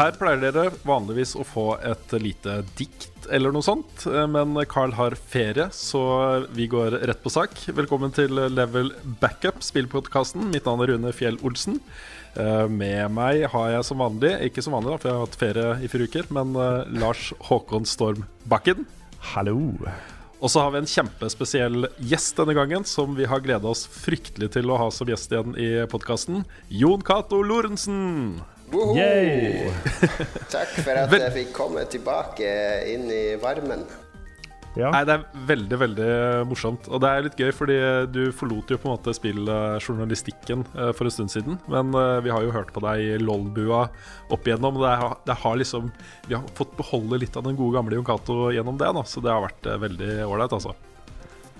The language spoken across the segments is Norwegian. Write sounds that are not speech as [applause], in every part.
Her pleier dere vanligvis å få et lite dikt eller noe sånt, eh, men Carl har ferie, så vi går rett på sak. Velkommen til Level Backup, spillpodkasten. Mitt navn er Rune Fjell Olsen. Eh, med meg har jeg som vanlig, ikke som vanlig, da, for jeg har hatt ferie i fire uker, men eh, Lars Håkon Storm Bakken. Hallo. Og så har vi en kjempespesiell gjest denne gangen, som vi har gleda oss fryktelig til å ha som gjest igjen i podkasten. Jon Cato Lorentzen. [laughs] Takk for at jeg fikk komme tilbake inn i varmen. Ja. Nei, Det er veldig veldig morsomt. Og det er litt gøy, fordi du forlot jo på en måte spilljournalistikken eh, for en stund siden. Men eh, vi har jo hørt på deg i LOL-bua opp igjennom. Det, er, det har liksom Vi har fått beholde litt av den gode gamle Jon Cato gjennom det, da. så det har vært eh, veldig ålreit, altså.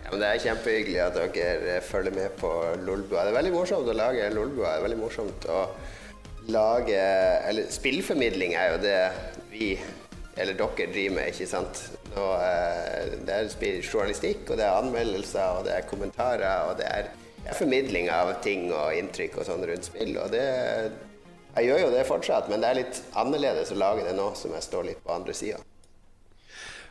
Ja, men Det er kjempehyggelig at dere følger med på Lolbua. Det er veldig morsomt å lage Lolbua. Det er veldig morsomt å lage Eller spillformidling er jo det vi, eller dere, driver med, ikke sant. Nå, eh, det er journalistikk, og det er anmeldelser, og det er kommentarer, og det er, det er formidling av ting og inntrykk og sånn rundt spill. Og det Jeg gjør jo det fortsatt, men det er litt annerledes å lage det nå som jeg står litt på andre sida.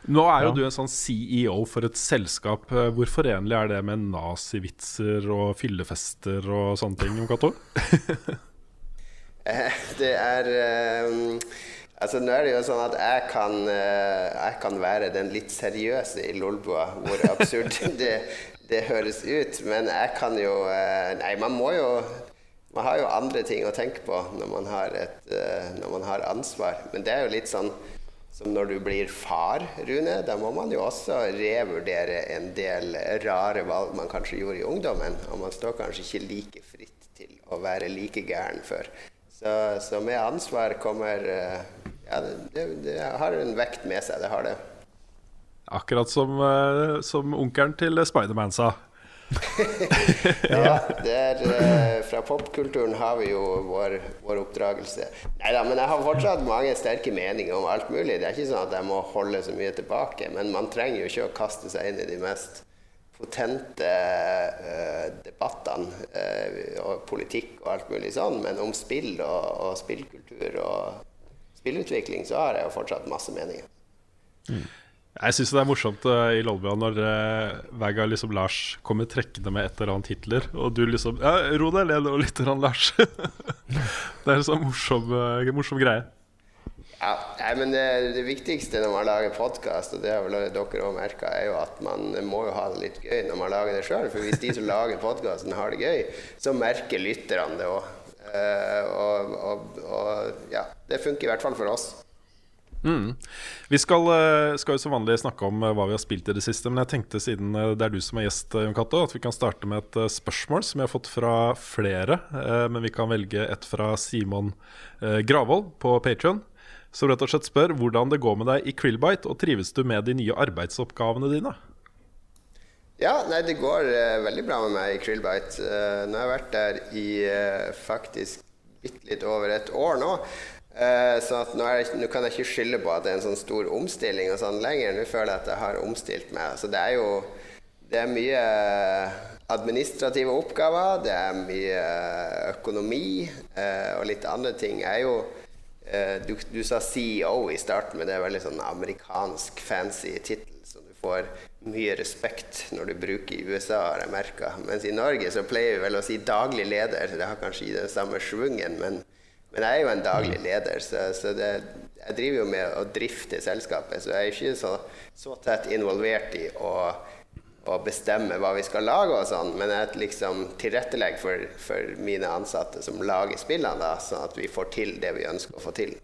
Nå er jo Ja. du en sånn CEO for et selskap. Hvor forenlig er det med nazivitser og fyllefester og sånne ting, Jon Cato? [laughs] [laughs] Det er eh, Altså Nå er det jo sånn at jeg kan, eh, jeg kan være den litt seriøse i Lolbua, hvor absurd [laughs] det, det høres ut. Men jeg kan jo eh, Nei, man må jo Man har jo andre ting å tenke på når man har, et, eh, når man har ansvar. Men det er jo litt sånn som når du blir far, Rune. Da må man jo også revurdere en del rare valg man kanskje gjorde i ungdommen. Og man står kanskje ikke like fritt til å være like gæren før. Så, så med ansvar kommer eh, Ja, det, det, har en vekt med seg. Det har det. Akkurat som, eh, som onkelen til Spiderman sa. [laughs] Ja, det er, eh, fra popkulturen har vi jo vår, vår oppdragelse. Nei da, men jeg har fortsatt mange sterke meninger om alt mulig. Det er ikke sånn at jeg må holde så mye tilbake. Men man trenger jo ikke å kaste seg inn i de mest potente eh, debattene eh, og politikk og alt mulig sånn. Men om spill og, og spillkultur og spillutvikling så har jeg jo fortsatt masse meninger. Jeg syns det er morsomt uh, i Lolbua når uh, hver gang liksom Lars kommer trekkende med et eller annet Hitler, og du liksom Ja, ro deg ned litt, grann, Lars. [laughs] det er en sånn morsom, uh, morsom greie. Ja, nei, men det, det viktigste når man lager podkast, og det har vel dere òg merka, er jo at man må jo ha det litt gøy når man lager det sjøl. For hvis de som lager podkasten har det gøy, så merker lytterne det òg. og, og, og ja, det funker i hvert fall for oss. Mm. Vi skal, uh, skal jo som vanlig snakke om uh, hva vi har spilt i det siste, men jeg tenkte siden det er du som er gjest, Jon Cato, at vi kan starte med et spørsmål som vi har fått fra flere. men vi kan velge et fra Simon Gravold på Patrion. Som rett og slett spør hvordan det går med deg i Krillbite, og trives du med de nye arbeidsoppgavene dine? Ja, nei, det går uh, veldig bra med meg i Krillbite. Uh, nå har jeg vært der i uh, faktisk bitte litt over et år nå. Så nå, jeg, nå kan jeg ikke skylde på at det er en sånn stor omstilling og sånn lenger. Nå føler jeg at jeg har omstilt meg. Så det er jo det er mye administrative oppgaver, det er mye økonomi og litt andre ting. Jeg er jo du, du sa CEO i starten, men det er veldig sånn amerikansk fancy tittel som du får mye respekt når du bruker i USA, har jeg merka. Mens i Norge så pleier vi vel å si daglig leder. Det har kanskje ikke den samme schwungen, men, men jeg er jo en daglig leder. Så, så det, jeg driver jo med å drifte selskapet, så jeg er ikke så, så tett involvert i å, å bestemme hva vi skal lage og sånn, men jeg liksom tilrettelegger for, for mine ansatte som lager spillene, sånn at vi får til det vi ønsker å få til.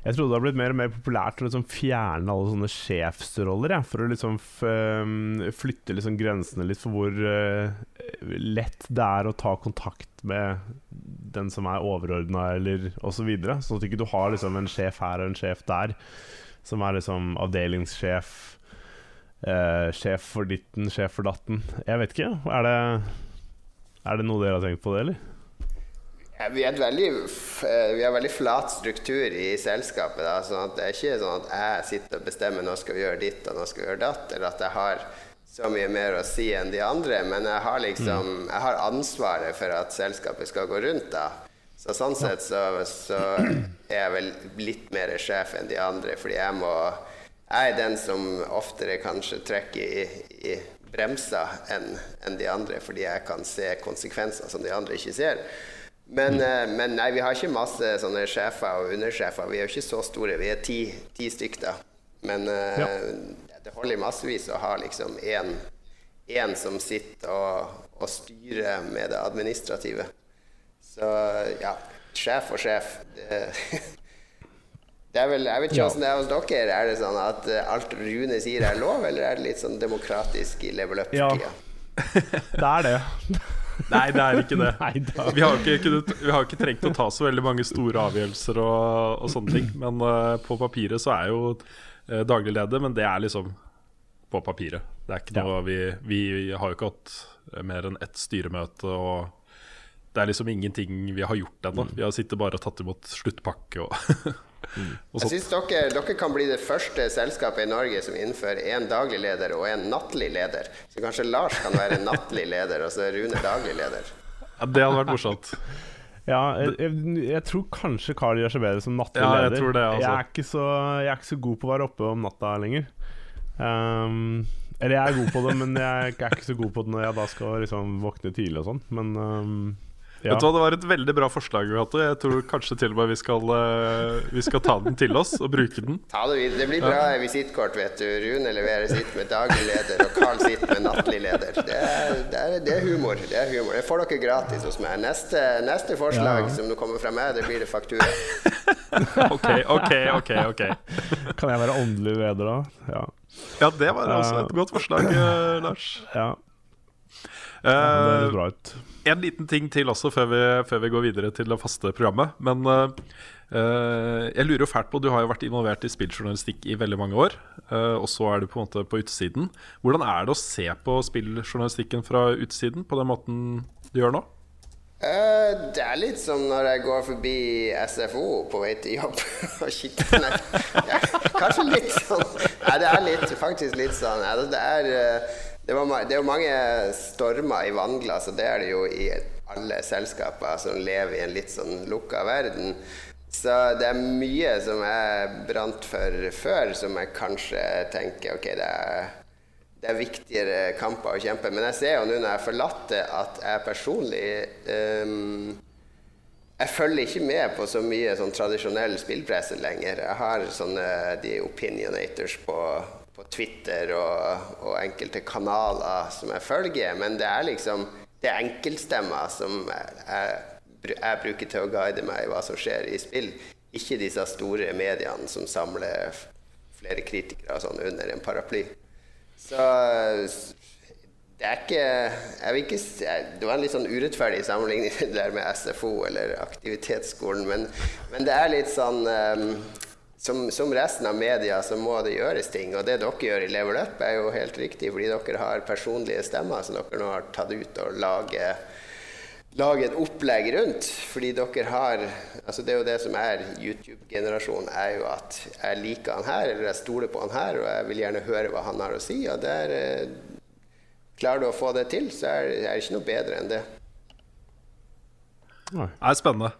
Jeg trodde det hadde blitt mer og mer populært å liksom fjerne alle sånne sjefsroller, ja, for å liksom um, flytte liksom grensene litt for hvor uh, lett det er å ta kontakt med den som er overordna, eller osv. Så videre. sånn at du ikke har liksom en sjef her og en sjef der, som er liksom avdelingssjef, uh, sjef for ditten, sjef for datten. Jeg vet ikke. Er det, er det noe dere har tenkt på det, eller? Vi, er veldig, eh, vi har veldig flat struktur i selskapet. Da, sånn at det er ikke sånn at jeg sitter og bestemmer nå skal vi gjøre ditt og nå skal vi gjøre datt, eller at jeg har så mye mer å si enn de andre. Men jeg har liksom Jeg har ansvaret for at selskapet skal gå rundt. da Så sånn sett så, så, er jeg vel litt mer sjef enn de andre, fordi jeg må Jeg er den som oftere kanskje trekker i, i bremser enn en de andre, fordi jeg kan se konsekvenser som de andre ikke ser. Men, mm. men nei, vi har ikke masse sånne sjefer og undersjefer. Vi er jo ikke så store. Vi er ti, ti stykker. Men ja. det holder massevis å ha liksom én som sitter og, og styrer med det administrative. Så ja, sjef og sjef. Det, [laughs] vel, jeg vet ikke åssen ja. det er hos dere. Er det sånn at eh, alt Rune sier er lov, eller er det litt sånn demokratisk i level up-tida? Ja, [laughs] det er det. Nei, det er ikke det. [laughs] Vi har ikke, kunnet, vi har ikke trengt å ta så veldig mange store avgjørelser og, og sånne ting. Men uh, på papiret så er jo uh, daglig leder, men det er liksom på papiret. Det er ikke noe ja. vi, vi har jo ikke hatt mer enn ett styremøte og det er liksom ingenting vi har gjort ennå. Mm. Vi har sittet bare og tatt imot sluttpakke og [laughs] Jeg syns dere, dere, kan bli det første selskapet i Norge som innfører én daglig leder og en nattlig leder. Så kanskje Lars kan være nattlig leder, og så er Rune daglig leder. Ja, det hadde vært morsomt. Ja, jeg, jeg, jeg, tror kanskje Carl gjør seg bedre som nattlig ja, leder. Jeg, det, altså. jeg, er så, jeg, er ikke så, god på å være oppe om natta lenger. Um, eller jeg er god på det, men jeg er ikke så god på det når jeg da skal liksom våkne tidlig og sånn. Men um, ja. Vet du hva, Det var et veldig bra forslag. Beate. Jeg tror kanskje til og med vi skal, uh, vi skal ta den til oss og bruke den. Ta Det videre. Det blir bra ja. visittkort. vet du Rune leverer sitt med daglig leder, og Carl sitter med nattlig leder. Det er, det, er, det er, humor. Det er humor Det får dere gratis hos meg. Neste, neste forslag ja. som kommer fra meg, det blir det faktura. [laughs] ok, ok, ok, ok Kan jeg være åndelig leder da? Ja, ja det var også et godt forslag, uh, Lars. Ja. Uh, det høres bra ut en liten ting til også før vi, før vi går videre til det faste programmet. Men uh, jeg lurer jo fælt på Du har jo vært involvert i spilljournalistikk i veldig mange år. Uh, og så er du på en måte på utsiden. Hvordan er det å se på spilljournalistikken fra utsiden på den måten du gjør nå? Uh, det er litt som når jeg går forbi SFO på vei til jobb [laughs] og kikker ned. ja, kanskje litt sånn. Nei, det er litt, faktisk litt sånn. det er det, var, det er jo mange stormer i vannglasset, det er det jo i alle selskaper som lever i en litt sånn lukka verden. Så det er mye som jeg brant for før, som jeg kanskje tenker ok, det er, det er viktigere kamper å kjempe. Men jeg ser jo nå når jeg forlater, at jeg personlig um, jeg følger ikke med på så mye sånn tradisjonell spillpresse lenger. Jeg har sånne de opinionators på på Twitter og, og, enkelte kanaler som jeg følger, men det er liksom det er enkeltstemmer som jeg, jeg, bruker til å guide meg i hva som skjer i spill. Ikke disse store mediene som samler flere kritikere sånn under en paraply. Så det er ikke, ikke Det var en litt sånn urettferdig sammenligning [laughs] der med SFO eller aktivitetsskolen, men, men det er litt sånn um, som, som, resten av media så må det gjøres ting. Og det dere gjør i Level Up, er jo helt riktig, fordi dere har personlige stemmer som dere nå har tatt ut og lager lage et opplegg rundt. Fordi dere har altså Det er jo det som er YouTube-generasjonen, er jo at jeg liker han her, eller jeg stoler på han her, og jeg vil gjerne høre hva han har å si. Og der eh, Klarer du å få det til, så er, det ikke noe bedre enn det. Det er spennende.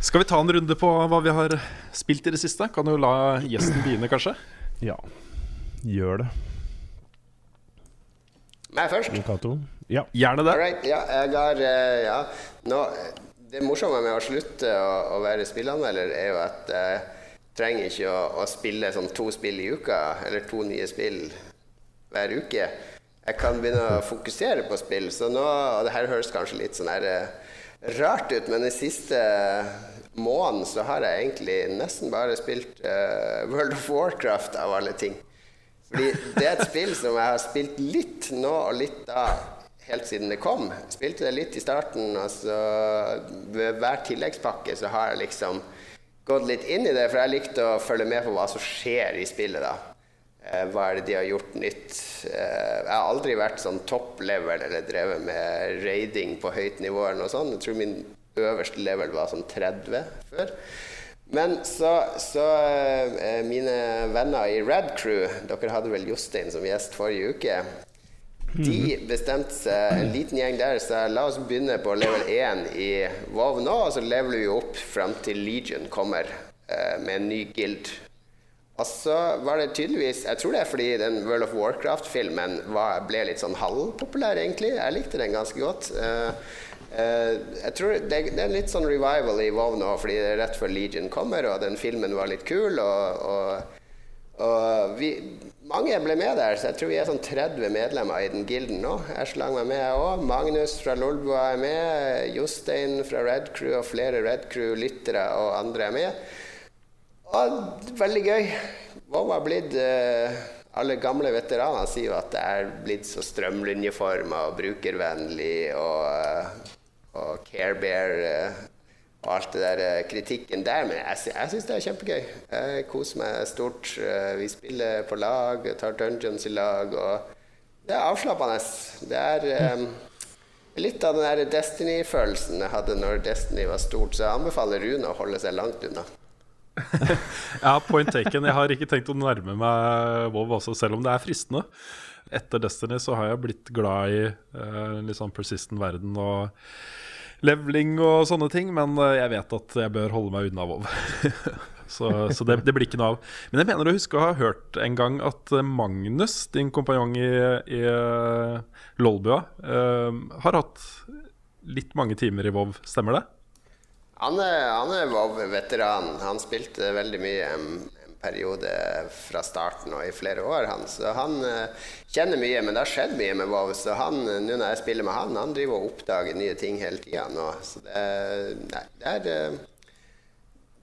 Skal vi ta en runde på hva vi har spilt i det siste? Kan du la gjesten begynne, kanskje? Ja, gjør det. Meg først? Kato. Ja. Gjerne det. Alright, Ja, jeg har eh, ja. Nå, Det morsomme med å slutte å, å være spillanmelder, er jo at jeg trenger ikke å, å, spille sånn to spill i uka, eller to nye spill hver uke. Jeg kan begynne å fokusere på spill. Så nå, og det her høres kanskje litt sånn her eh, rart ut, men den siste måneden så har jeg egentlig nesten bare spilt uh, World of Warcraft, av alle ting. Fordi det er et spill som jeg har spilt litt nå og litt da, helt siden det kom. Spilte det litt i starten, og så ved hver tilleggspakke så har jeg liksom gått litt inn i det, for jeg likte å følge med på hva som skjer i spillet da. Eh, hva er det de har gjort nytt? Eh, jeg har aldri vært sånn top level eller drevet med raiding på høyt nivå. eller noe sånt. Jeg tror min øverste level var sånn 30 før. Men så, så eh, mine venner i Red Crew Dere hadde vel Jostein som gjest forrige uke. De bestemte seg, en liten gjeng der, så la oss begynne på level 1 i WoW nå, og så leveler vi opp fram til Legion kommer med en ny guild. Og så var det tydeligvis Jeg tror det er fordi den World of Warcraft-filmen ble litt sånn halvpopulær, egentlig. Jeg likte den ganske godt. Uh, uh, jeg tror det, det, er litt sånn revival i WoW nå, fordi det er rett før Legion kommer, og den filmen var litt kul. og, og og vi, mange ble med der, så jeg tror vi er sånn 30 medlemmer i den gilden nå. Jeg slang meg med, jeg òg. Magnus fra Lolbua er med. Jostein fra Red Crew og flere Red Crew-lyttere og andre er med. Og veldig gøy. WoW har blitt uh, Alle gamle veteraner sier jo at det er blitt så strømlinjeforma og brukervennlig og, uh, og Carebear. Uh, og alt det der eh, kritikken der. Men jeg, jeg syns det er kjempegøy. Jeg koser meg stort. Eh, vi spiller på lag, tar dungeons i lag. Og det er avslappende. Det er um, litt av den der Destiny-følelsen jeg hadde når Destiny var stort. Så jeg anbefaler Rune å holde seg langt unna. [laughs] ja, point taken. Jeg har ikke tenkt å nærme meg WoW også, selv om det er fristende. Etter Destiny så har jeg blitt glad i uh, litt sånn persistent verden. og leveling og sånne ting, men eh, jeg vet at jeg bør holde meg unna WoW. [laughs] så, så det, det, blir ikke noe av. Men jeg mener å huske å ha hørt en gang at eh, Magnus, din kompanjong i, i Lolbua, uh, har hatt litt mange timer i WoW, stemmer det? Han er, han er WoW-veteran. Han spilte veldig mye En periode fra starten og i flere år. Han. Så han uh, kjenner mye, men det har skjedd mye med WoW. Så han, nå når jeg spiller med han, han driver og oppdager nye ting hele tida nå. Så det, nei, det er uh,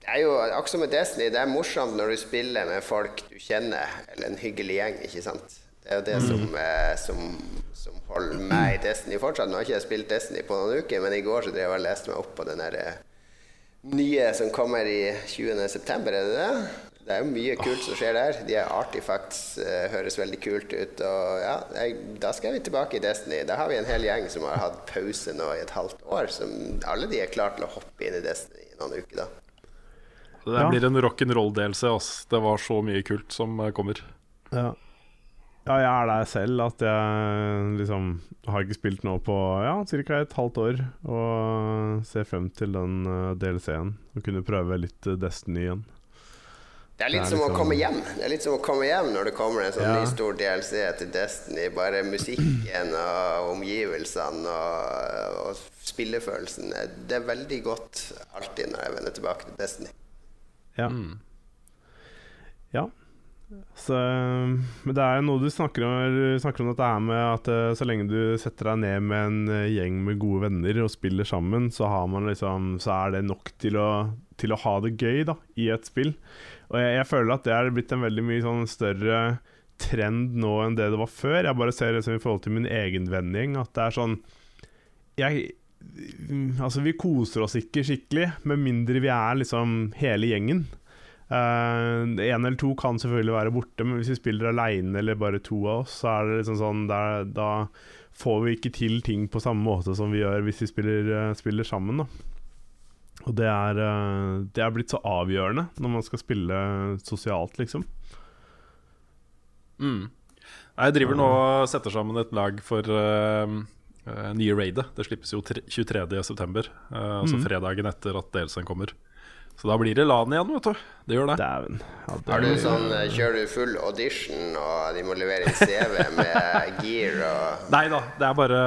det er jo akkurat som med Destiny, det er morsomt når du spiller med folk du kjenner, eller en hyggelig gjeng. ikke sant? Det er jo det mm. som, eh, som, som, holder meg i Destiny fortsatt. Nå har jeg ikke spilt Destiny på noen uker, men i går så drev jeg og leste meg opp på den der nye som kommer i 20.9., er det det? Det er jo mye kult som skjer der. De artifacts uh, høres veldig kult ut. Og ja, jeg, da skal vi tilbake i Destiny. Da har vi en hel gjeng som har hatt pause nå i et halvt år. Som alle de er klare til å hoppe inn i Destiny i noen uker, da. Det blir en rock'n'roll-delelse. Det var så mye kult som eh, kommer. Ja. Ja. jeg er der selv. At jeg liksom har ikke spilt nå på ja, ca. et halvt år. Og ser frem til den uh, eh, DLC-en. Og kunne prøve litt Destiny igjen. Det er litt det er som liksom... å komme hjem. Det er litt som å komme hjem når det kommer en sånn ja. ny stor DLC til Destiny. Bare musikken og omgivelsene og, og spillefølelsen. Det er veldig godt alltid når jeg vender tilbake til Destiny. Ja. Mm. Ja. Så, men det er jo noe du snakker om, snakker om dette her med at eh, så lenge du setter deg ned med en eh, gjeng med gode venner og spiller sammen, så, liksom, så er det nok til å, til å ha det gøy da, i et spill. Og jeg, jeg, føler at det er blitt en veldig mye sånn større trend nå enn det det var før. Jeg bare ser det som i forhold til min egen vennegjeng, at det er sånn Jeg Altså, vi koser oss ikke skikkelig, med mindre vi er liksom hele gjengen. Uh, en eller to kan selvfølgelig være borte, men hvis vi spiller aleine eller bare to av oss, så er det liksom sånn der, Da får vi ikke til ting på samme måte som vi gjør hvis vi spiller, uh, spiller sammen. Da. Og det er, uh, det er blitt så avgjørende når man skal spille sosialt, liksom. Mm. Jeg driver nå og setter sammen et lag for uh, uh, nye raidet. Det slippes jo 23.9., uh, altså mm. fredagen etter at DLC-en kommer. Så da blir det LAN igjen, vet du. Det gjør det. Dæven. Ja, det... Har du sånn, Kjører du full audition, og de må levere inn CV med gear og [laughs] Nei da, det er bare,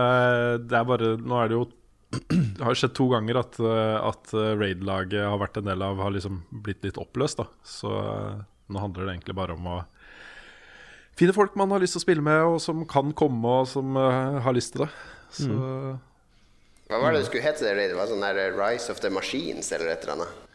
det er bare Nå er det jo [clears throat] det har skjedd to ganger at, eh, at eh, raid-laget har vært en del av har liksom blitt litt oppløst. Da. Så eh, nå handler det egentlig bare om å finne folk man har lyst til å spille med, og som kan komme, og som har lyst til det. Så mm. Hva var det det skulle hete? Det Det var sånn der Rise of the Machines eller et eller annet?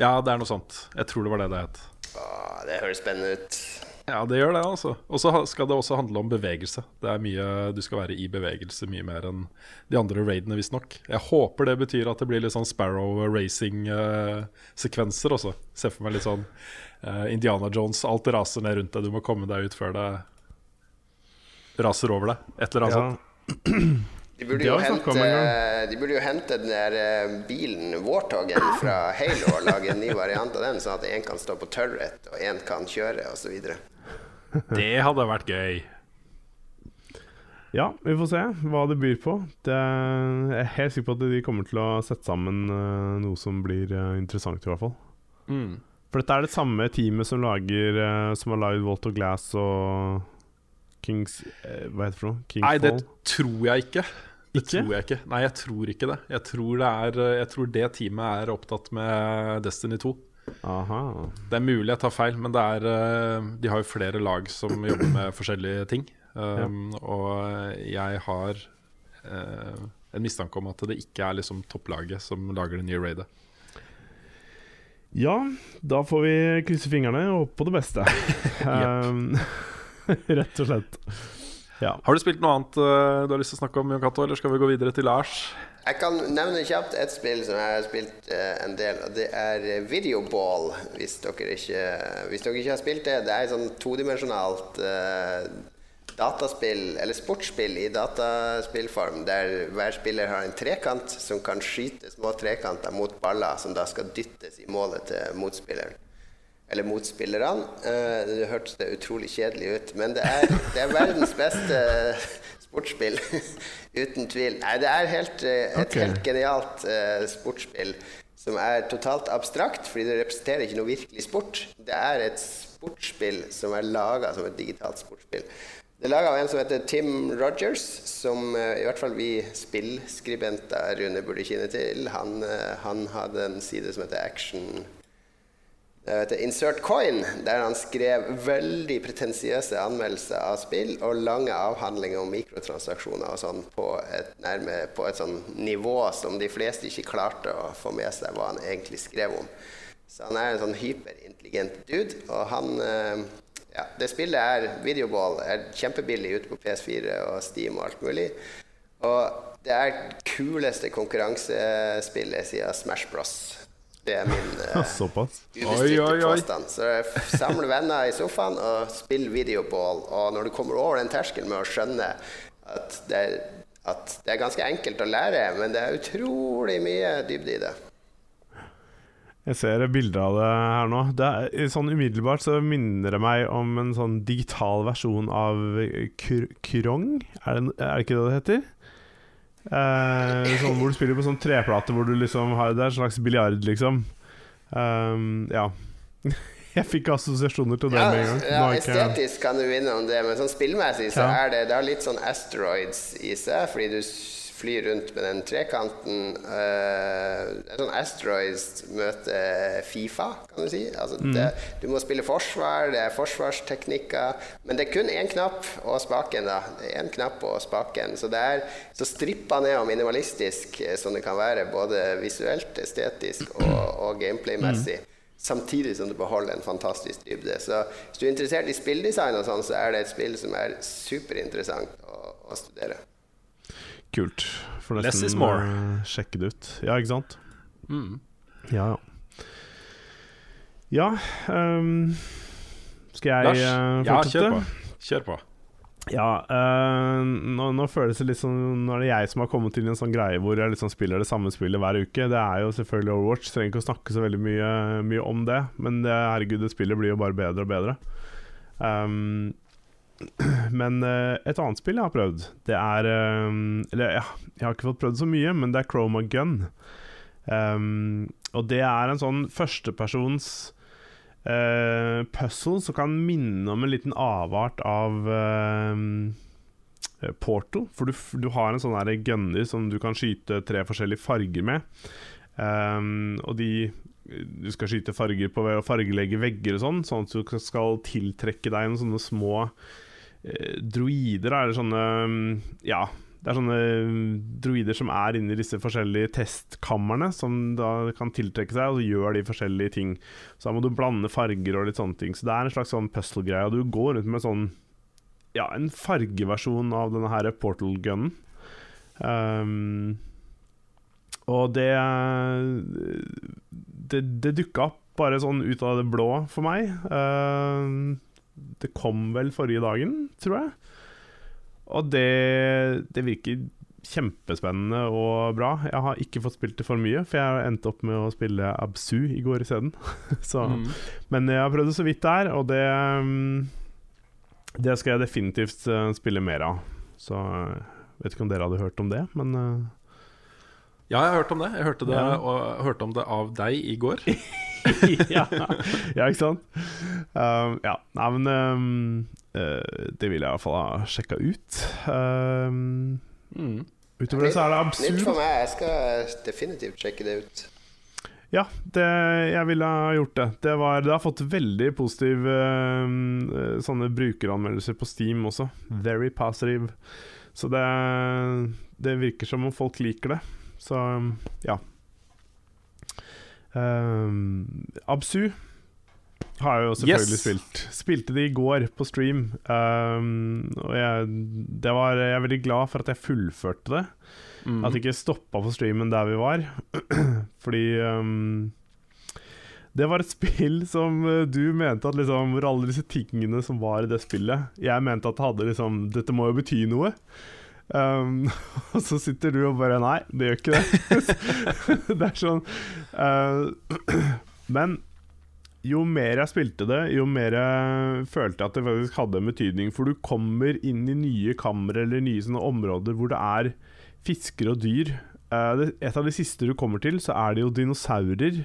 Ja, det er noe sånt. Jeg tror det var det det het. Åh, det høres spennende ut. Ja, det gjør det, altså. Og så skal det også handle om bevegelse. Det er mye, Du skal være i bevegelse mye mer enn de andre raidene, visstnok. Jeg håper det betyr at det blir litt sånn Sparrow racing-sekvenser uh, også. Se for meg litt sånn uh, Indiana Jones, alt raser ned rundt deg. Du må komme deg ut før det raser over deg. Et eller annet ja. sånt. [clears throat] De burde, jo hente, de burde jo hente den der eh, bilen, Warthogen fra [laughs] Halo, og lage en ny variant av den, sånn at én kan stå på turret, og én kan kjøre, osv. [laughs] Det hadde vært gøy. Ja, vi får se hva det byr på. Det jeg er helt sikker på at de kommer til å sette sammen uh, noe som blir uh, interessant, i hvert fall. Mm. For dette er det samme teamet som lager uh, Som har lagd Volt of Glass og Kings Hva heter det for noe? Kingfall? Nei, det tror jeg ikke. Det Ikke? tror jeg ikke. Nei, jeg tror ikke det. Jeg tror det, er, jeg tror det teamet er opptatt med Destiny 2. Aha. Det er mulig jeg tar feil, men det er, eh, de har jo flere lag som jobber med forskjellige ting. Um, Og jeg har uh, en mistanke om at det ikke er liksom topplaget som lager det nye raidet. Ja, da får vi krysse fingrene og håpe på det beste. [laughs] um, [laughs] [laughs] rett og slett. Ja. Har du spilt noe annet eh, du har lyst til å snakke om, Jon Cato, eller skal vi gå videre til Lars? Jeg kan nevne kjapt et spill som jeg har spilt eh, en del, og det er eh, Videoball. Hvis dere ikke, hvis dere ikke har spilt det. Det er et sånn todimensjonalt uh, dataspill, eller sportsspill i dataspillform, der hver spiller har en trekant som kan skyte små trekanter mot baller, som da skal dyttes i målet til motspilleren. Eller motspillerne. Eh, det hørtes det utrolig kjedelig ut, men det er, det er verdens beste sportsspill. [laughs] Uten tvil. Nei, det er helt, eh, et okay. helt genialt eh, sportsspill som er totalt abstrakt, fordi det representerer ikke noe virkelig sport. Det er et sportsspill som er laga som et digitalt sportsspill. Det er laga av en som heter Tim Rogers, som eh, i hvert fall vi spillskribenter Rune burde kjenne til. Han, eh, han hadde en side som heter Action Insert Coin, der han skrev veldig pretensiøse anmeldelser av spill og lange avhandlinger om mikrotransaksjoner og sånn på et, nærme, på et sånn nivå som de fleste ikke klarte å få med seg hva han egentlig skrev om. Så han er en sånn hyperintelligent dude, og han eh, ja, Det spillet er Videoball, er kjempebillig ute på PS4 og Steam og alt mulig. Og det er kuleste konkurransespillet siden Smash Bros. Det er min uh, [laughs] Såpass. Påstand. Så samle venner i sofaen og spill videoball. Og når du kommer over den terskelen med å skjønne at det, er, at det er ganske enkelt å lære, men det er utrolig mye dybde i det. Jeg ser bilder av det her nå. Det er, sånn Umiddelbart så minner det meg om en sånn digital versjon av kr Krong. Er det, er det ikke det det heter? Eh, sånn hvor du spiller på sånn treplate hvor du liksom har Det er en slags biljard, liksom. Um, ja. [laughs] Jeg fikk assosiasjoner til det Ja, med en gang. Ja, estetisk kan du vinne om det, men sånn spillmessig så Ja. er det, det har litt sånn asteroids i seg, fordi du flyr rundt med den trekanten. Uh, sånn asteroids møter Fifa, kan du si. Altså, Mm. det, du må spille forsvar, det er forsvarsteknikker, men det er kun én knapp og spaken, da. Én knapp og spaken, så det er så strippa ned og minimalistisk eh, som det kan være, både visuelt, estetisk og, og gameplay-messig. Samtidig som du beholder en fantastisk dybde. Så hvis du er interessert i spilldesign, og sånn, så er det et spill som er superinteressant å, å studere. Kult. For Less is more. eh, sjekke det ut. Ja, ikke sant? Mm. Ja, ja. Ja um, Skal jeg Lars? fortsette? Ja, kjør på. Kjør på. Ja, eh, nå, nå føles det litt sånn Nå er det jeg som har kommet til en sånn greie hvor jeg liksom spiller det samme spillet hver uke. Det er jo selvfølgelig Overwatch, trenger ikke å snakke så veldig mye, mye om det. Men det, herregud, det spillet blir jo bare bedre og bedre. Um, [clears throat] men uh, et annet spill jeg har prøvd, det er um, Eller ja, jeg har ikke fått prøvd så mye, men det er Chroma Gun. Um, og det er en sånn førstepersons uh, puzzle som kan minne om en liten avart av uh, Portal. For du, du har en sånn gunner som du kan skyte tre forskjellige farger med. Um, og de Du skal skyte farger på å fargelegge vegger og sånn, sånn at du skal tiltrekke deg noen sånne små droider, da, eller sånne mm, Ja, det er sånne mm, droider som er inni disse forskjellige testkamrene, som da kan tiltrekke seg, og så gjør de forskjellige ting. Så da må du blande farger og litt sånne ting. Så det er en slags sånn puzzle-greie, og du går rundt med sånn Ja, en fargeversjon av denne her portal-gunnen. Um, og det Det, det dukka opp bare sånn ut av det blå for meg. Um, det kom vel forrige dagen, tror jeg. Og det, det virker kjempespennende og bra. Jeg har ikke fått spilt det for mye, for jeg endte opp med å spille Absu i går isteden. [laughs] Så Mm. Men jeg har prøvd det så vidt der, og det mm, Det skal jeg definitivt eh, spille mer av. Så jeg vet ikke om dere hadde hørt om det, men uh, Ja, jeg har hørt om det. Jeg hørte, det, Ja. og, hørte om det av deg i går. [laughs] [laughs] ja, [laughs] ja, ikke sant? Um, ja, nei, men um, eh, det vil jeg i hvert fall ha sjekka ut. Um, Mm. utover det så er det Nytt for meg. Jeg skal definitivt sjekke det ut. Ja, det, jeg ville ha gjort det. Det, var, det har fått veldig positive um, eh, sånne brukeranmeldelser på Steam også. Very positive. Så det, det virker som om folk liker det. Så um, ja. Um, Absu har jeg jo selvfølgelig Yes. spilt. Spilte det i går på stream. Um, og jeg, det var, jeg er veldig glad for at jeg fullførte det. Mm. At det ikke stoppa på streamen der vi var. [clears throat] Fordi um, det var et spill som uh, du mente at liksom Hvor alle disse tingene som var i det spillet Jeg mente at det hadde liksom Dette må jo bety noe. Um, [laughs] og så sitter du og bare Nei, det gjør ikke det. [laughs] det er sånn uh, [clears throat] Men jo mer jeg spilte det, jo mer jeg følte at det faktisk hadde en betydning. For du kommer inn i nye kamre eller nye sånne områder hvor det er fisker og dyr. Uh, et av de siste du kommer til, så er det jo dinosaurer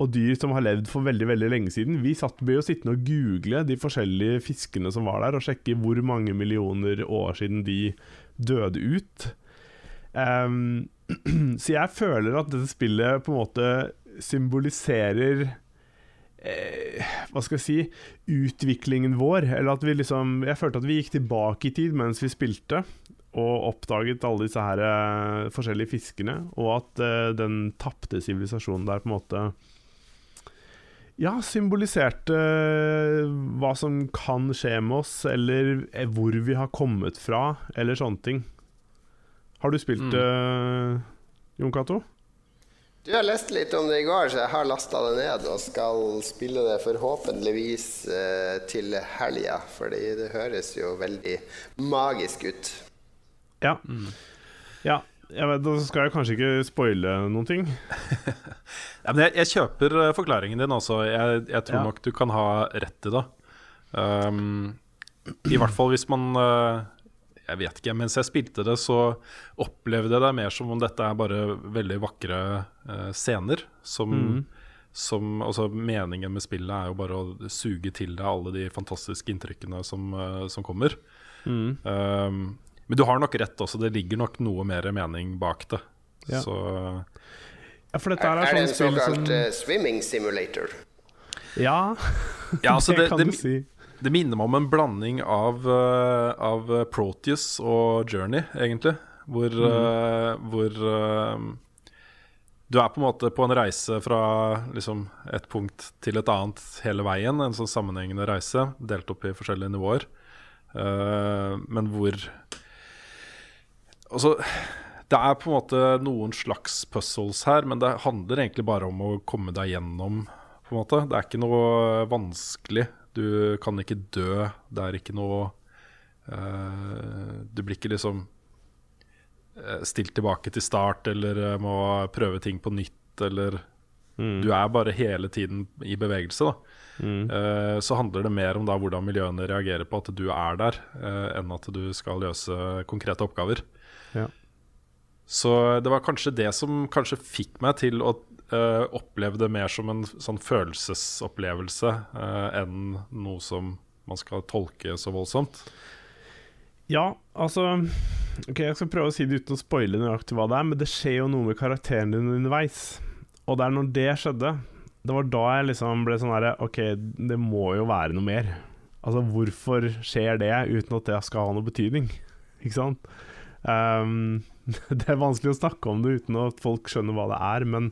og dyr som har levd for veldig veldig lenge siden. Vi satt ble jo sittende og google de forskjellige fiskene som var der, og sjekke hvor mange millioner år siden de døde ut. Um, [clears throat] så jeg føler at dette spillet på en måte symboliserer eh, Hva skal jeg si Utviklingen vår. Eller at vi liksom Jeg følte at vi gikk tilbake i tid mens vi spilte og oppdaget alle disse her eh, forskjellige fiskene, og at eh, den tapte sivilisasjonen der på en måte Ja, symboliserte eh, hva som kan skje med oss, eller eh, hvor vi har kommet fra, eller sånne ting. Har du spilt Mm. det, Jon Cato? Du har lest litt om det i går, så jeg har lasta det ned og skal spille det forhåpentligvis uh, til helga. Fordi det høres jo veldig magisk ut. Ja. ja. Jeg vet, da skal jeg kanskje ikke spoile noen ting. [laughs] Ja, men jeg, jeg kjøper eh, forklaringen din også. Jeg, jeg tror Ja. nok du kan ha rett i det. Um, I hvert fall hvis man uh, Jeg vet ikke, mens jeg spilte det, så opplevde jeg det mer som om dette er bare veldig vakre uh, scener. Som, mm. som altså Meningen med spillet er jo bare å suge til deg alle de fantastiske inntrykkene som, uh, som kommer. Mm. Um, men du har nok rett også, det ligger nok noe mer mening bak det. Ja. Så Ja, for dette Er, er, er det sånn en såkalt som uh, swimming simulator? Ja, Ja, [laughs] altså det det, kan det, du si. det minner meg om en blanding av, uh, av Proteus og Journey, egentlig. Hvor, eh, hvor eh, du er på en måte på en reise fra liksom, et punkt til et annet hele veien. En sånn sammenhengende reise, delt opp i forskjellige nivåer. Eh, men hvor Altså, det er på en måte noen slags puzzles her, men det handler egentlig bare om å komme deg gjennom. På en måte. Det er ikke noe vanskelig. Du kan ikke dø. Det er ikke noe uh, Du blir ikke liksom eh, stilt tilbake til start eller eh, må prøve ting på nytt eller Mm. Du er bare hele tiden i bevegelse, da. Mm. Uh, så handler det mer om da hvordan miljøene reagerer på at du er der, uh, enn at du skal løse konkrete oppgaver. Ja. Så det var kanskje det som kanskje fikk meg til å uh, oppleve det mer som en sånn følelsesopplevelse uh, enn noe som man skal tolke så voldsomt. Ja, altså Ok, Jeg skal prøve å si det uten å spoile nøyaktig hva det er, men det skjer jo noe med karakteren din underveis. Og det er når det skjedde, det var da jeg liksom ble sånn herre Ok, det må jo være noe mer. Altså, hvorfor skjer det uten at det skal ha noe betydning? Ikke sant? Ehm, [laughs] det er vanskelig å snakke om det uten at folk skjønner hva det er, men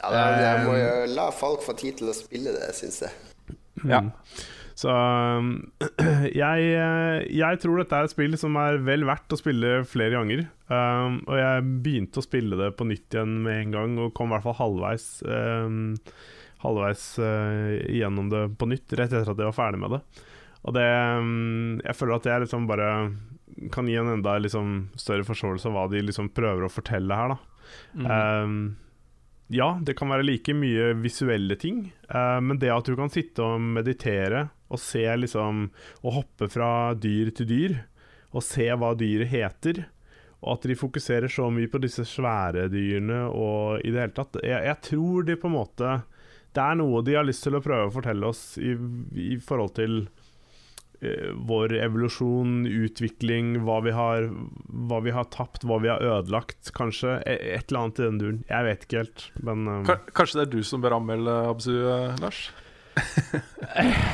Ja, det, jeg må jo la folk få tid til å spille det, syns jeg. Ja. Så um, [clears throat] jeg, eh, jeg tror dette er et spill som er vel verdt å spille flere ganger. Um, og jeg begynte å spille det på nytt igjen med en gang, og kom i hvert fall halvveis um, Halvveis uh, gjennom det på nytt, rett etter at jeg var ferdig med det. Og det um, Jeg føler at jeg liksom bare kan gi en enda liksom større forståelse av hva de liksom prøver å fortelle her, da. Um, ja, det kan være like mye visuelle ting, uh, men det at du kan sitte og meditere og se liksom Og hoppe fra dyr til dyr, og se hva dyret heter. Og at de fokuserer så mye på disse svære dyrene og i det hele tatt. Jeg, jeg tror de på en måte Det er noe de har lyst til å prøve å fortelle oss i, i forhold til vår evolusjon, utvikling, hva vi, har, hva vi har tapt, hva vi har ødelagt, kanskje. E- Et eller annet i den duren. Jeg vet ikke helt, men um, Kanskje det er du som bør anmelde Absu, eh, Lars? [laughs]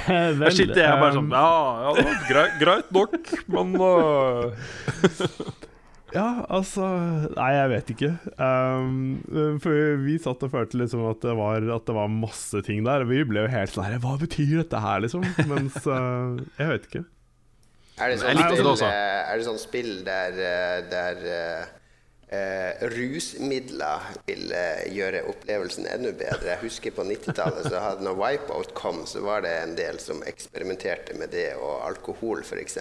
vel, Der sitter jeg bare sånn Ja, ja greit, greit nok, men øh, [laughs] Ja, altså Nei, jeg vet ikke. Um, for vi satt og følte liksom at det, var, at det var masse ting der. Og vi ble jo helt sånn Hva betyr dette her, liksom? Mens uh, Jeg vet ikke. Er det sånn spill, eh, er det sånn spill der, eh, der uh, eh, rusmidler vil eh, gjøre opplevelsen enda bedre? Jeg husker på 90-tallet så hadde når Wipeout kom, så var det en del som eksperimenterte med det, og alkohol f.eks.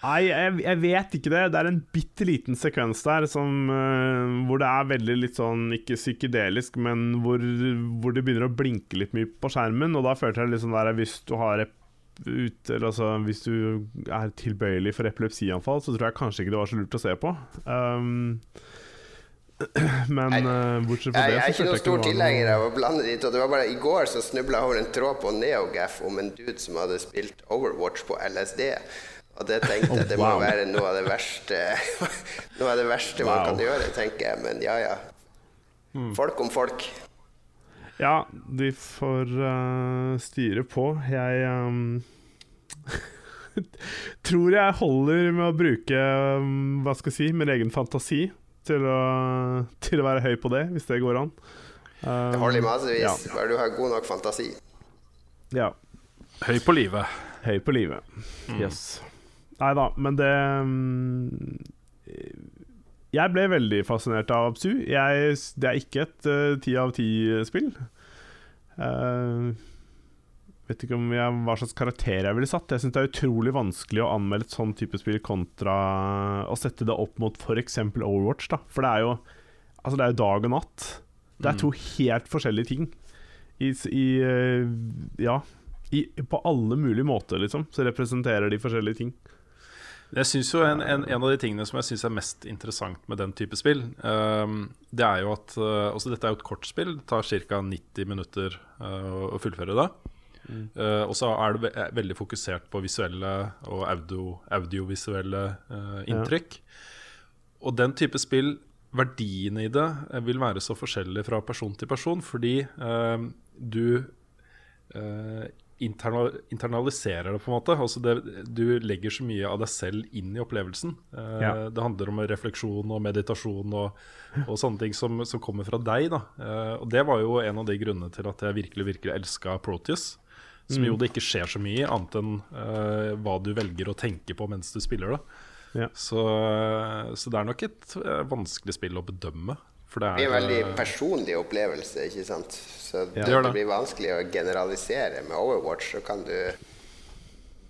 Nei, jeg, jeg vet ikke det. Det er en bitte liten sekvens der som, uh, hvor det er veldig litt sånn Ikke psykedelisk, men hvor, hvor det begynner å blinke litt mye på skjermen. Og da følte jeg litt sånn der Hvis du har ut, altså, Hvis du er tilbøyelig for epilepsianfall, så tror jeg kanskje ikke det var så lurt å se på. Um, [clears throat] men uh, bortsett fra det, jeg er ikke noen stor tilhenger av å blande de to. Det var bare I går så snubla jeg over en tråd på NeoGaf om en dude som hadde spilt Overwatch på LSD. Og det tenkte jeg [laughs] det må wow. være noe av det verste [laughs] Noe av det verste man kan gjøre, tenker jeg. Men ja, ja. Folk om folk. Ja, de får uh, styre på. Jeg um, [laughs] tror jeg holder med å bruke um, hva skal jeg si, min egen fantasi til å, til å være høy på det, hvis det går an. Um, Det holder i massevis, Ja. bare du har god nok fantasi. ja. Høy på livet. Høy på livet. Yes. Nei da, men det um, Jeg ble veldig fascinert av Absu. Jeg, det er ikke et eh, ti av ti-spill. Uh, vet ikke om jeg, hva slags karakter jeg ville satt. Jeg syns det er utrolig vanskelig å anmelde et sånn type spill kontra å sette det opp mot f.eks. Overwatch. da For det er jo Altså det er jo dag og natt. Det er to helt forskjellige ting. I, i eh, Ja. I, på alle mulige måter, liksom, så representerer de forskjellige ting. Jeg synes jo en, en, en av de tingene som jeg syns er mest interessant med den type spill, um, det er jo at uh, altså Dette er jo et kortspill. Det tar ca. 90 minutter uh, å fullføre det. Eh, og så er det ve veldig fokusert på visuelle og audio, audiovisuelle uh, inntrykk. Og den type spill, verdiene i det, eh, vil være så forskjellig fra person til person, fordi uh, du eh, interna internaliserer det, på en måte. Altså det, du legger så mye av deg selv inn i opplevelsen. Eh, Ja. Det handler om refleksjon og meditasjon og, og sånne ting som, som kommer fra deg. Eh, og det var jo en av de grunnene til at jeg virkelig virkelig elska Proteus. Som jo det ikke skjer så mye i, annet enn uh, hva du velger å tenke på mens du spiller da Ja. Så, så det er nok et eh, vanskelig spill å bedømme. For det Det blir en er veldig eh, personlig opplevelse, ikke sant. Så det, Det det. blir vanskelig å generalisere. Med Overwatch så kan du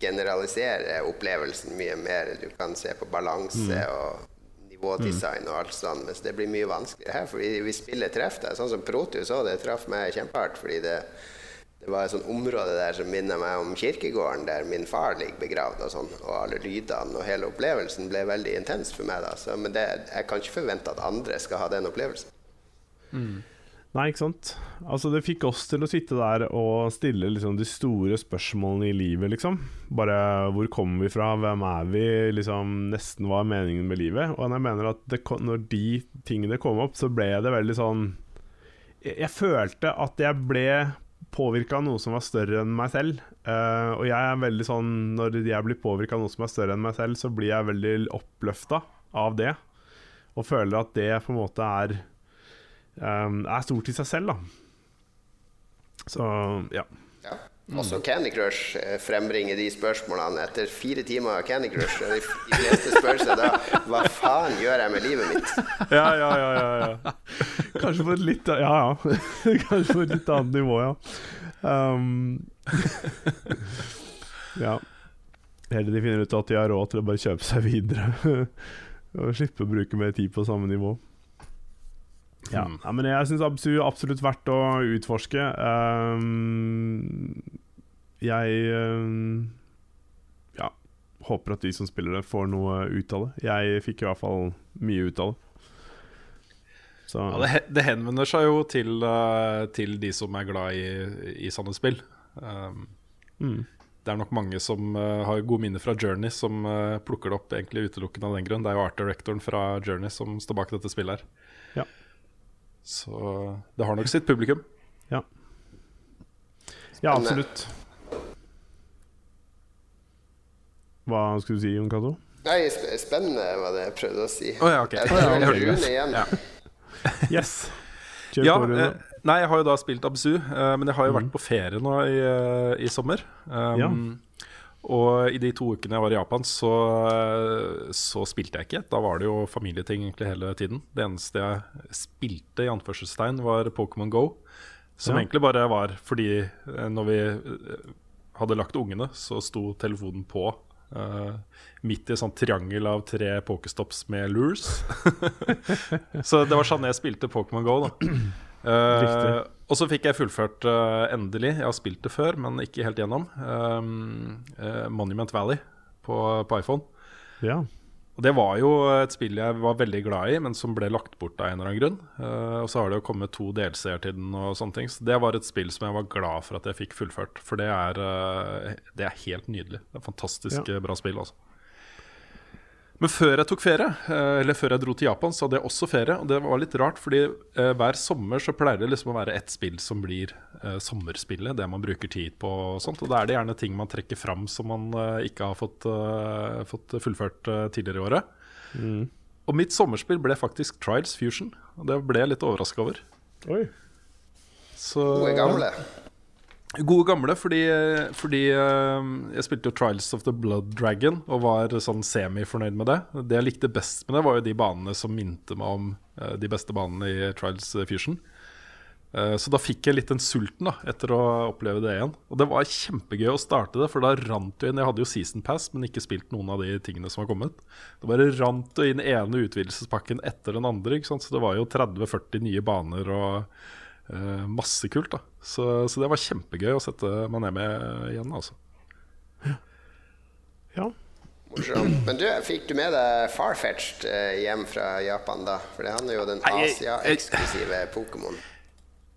generalisere opplevelsen mye mer. Du kan se på balanse Mm. og nivådesign og alt sånt, mens det blir mye vanskeligere her. Fordi vi spiller treff deg. Sånn som Protus òg, det traff meg kjempehardt. Fordi det, det var et sånt område der som minner meg om kirkegården der min far ligger begravd og sånn. Og alle lydene og hele opplevelsen ble veldig intens for meg da. Så, men det, jeg kan ikke forvente at andre skal ha den opplevelsen. Nei, ikke sant. Altså, det fikk oss til å sitte der og stille liksom, de store spørsmålene i livet, liksom. Bare hvor kommer vi fra, hvem er vi, liksom nesten hva er meningen med livet. Og jeg mener at det, når de tingene kom opp, så ble det veldig sånn Jeg, jeg følte at jeg ble påvirka av noe som var større enn meg selv. Uh, og jeg er veldig sånn Når jeg blir påvirka av noe som er større enn meg selv, så blir jeg veldig oppløfta av det. Og føler at det på en måte er um, er stort i seg selv, da. Så ja. Også Candy Crush eh, frembringer de spørsmålene etter fire timer av Candy Crush. og De, de fleste spør seg da hva faen gjør jeg med livet mitt? [laughs] Ja, ja, ja, ja, ja. Kanskje på et litt Ja, ja. [laughs] Kanskje på et litt annet nivå, ja. Um, [laughs] ja. Heller de finner ut at de har råd til å bare kjøpe seg videre. Og slippe å bruke mer tid på samme nivå. Ja, Hmm. ja men jeg syns absolutt verdt å utforske. Um, jeg um, Ja. håper at de som spiller det, får noe ut av det. Jeg fikk i hvert fall mye ut av det. Så Ja, det, det henvender seg jo til, eh, til de som er glad i, i sånne spill. Um, mm. det er nok mange som uh, har gode minner fra Journey, som uh, plukker det opp egentlig utelukkende av den grunn. Det er jo art directoren fra Journey som står bak dette spillet her. Ja. Så det har nok sitt publikum. Ja, ja absolutt. Hva skulle du si, Jon Cato? Nei, spennende var det jeg prøvde å si. Å ja, ok. Jeg Ja, jeg. Rune igjen. Ja. [laughs] Yes! Kjør Ja, på, Rune. eh, nei, jeg har jo da spilt Abzu, eh, men jeg har jo vært på ferie nå i, eh, i sommer. Um, Og i de to ukene jeg var i Japan, så, så spilte jeg ikke. Da var det jo familieting egentlig hele tiden. Det eneste jeg spilte, i anførselstegn, var Pokémon Go. Som Ja. egentlig bare var fordi eh, når vi eh, hadde lagt ungene, så sto telefonen på. Uh, midt i et sånt triangel av tre pokestops med lures. [laughs] så det var sånn jeg spilte Pokémon Go, da. Riktig. og så fikk jeg fullført uh, endelig. Jeg har spilt det før, men ikke helt gjennom. Eh, Monument Valley på, på iPhone. Ja. Og Det var jo et spill jeg var veldig glad i, men som ble lagt bort av en eller annen grunn. Og så har det jo kommet to DLC-er til den, og sånne ting. Så det var et spill som jeg var glad for at jeg fikk fullført. For det er, det er helt nydelig. Det er fantastisk ja. bra spill, altså. Men før jeg tok ferie, eh, eller før jeg dro til Japan, så hadde jeg også ferie. Og det var litt rart, fordi eh, hver sommer så pleier det liksom å være ett spill som blir eh, sommerspillet, det man bruker tid på og sånt. Og da er det gjerne ting man trekker fram som man ikke har fått, fått fullført tidligere i året. Mm. Og mitt sommerspill ble faktisk Trials Fusion, og det ble jeg litt overraska over. Oi. Så, Gode gamle. Gode gamle, fordi, fordi eh, jeg spilte jo Trials of the Blood Dragon og var sånn semi-fornøyd med det. Det jeg likte best med det, var jo de banene som minte meg om eh, de beste banene i Trials Fusion. Eh, Så da fikk jeg litt den sulten da, etter å oppleve det igjen. Og det var kjempegøy å starte det, for da rant det inn Jeg hadde jo Season Pass, men ikke spilt noen av de tingene som har kommet. Det bare rant det inn ene utvidelsespakken etter den andre. Så det var jo 30-40 nye baner og eh, masse kult. da så, så det var kjempegøy å sette meg ned med igjen, altså. Ja. Morsomt. Men du, fikk du med deg Farfetched eh, hjem fra Japan da? For det han er jo den Asia-eksklusive Pokémon.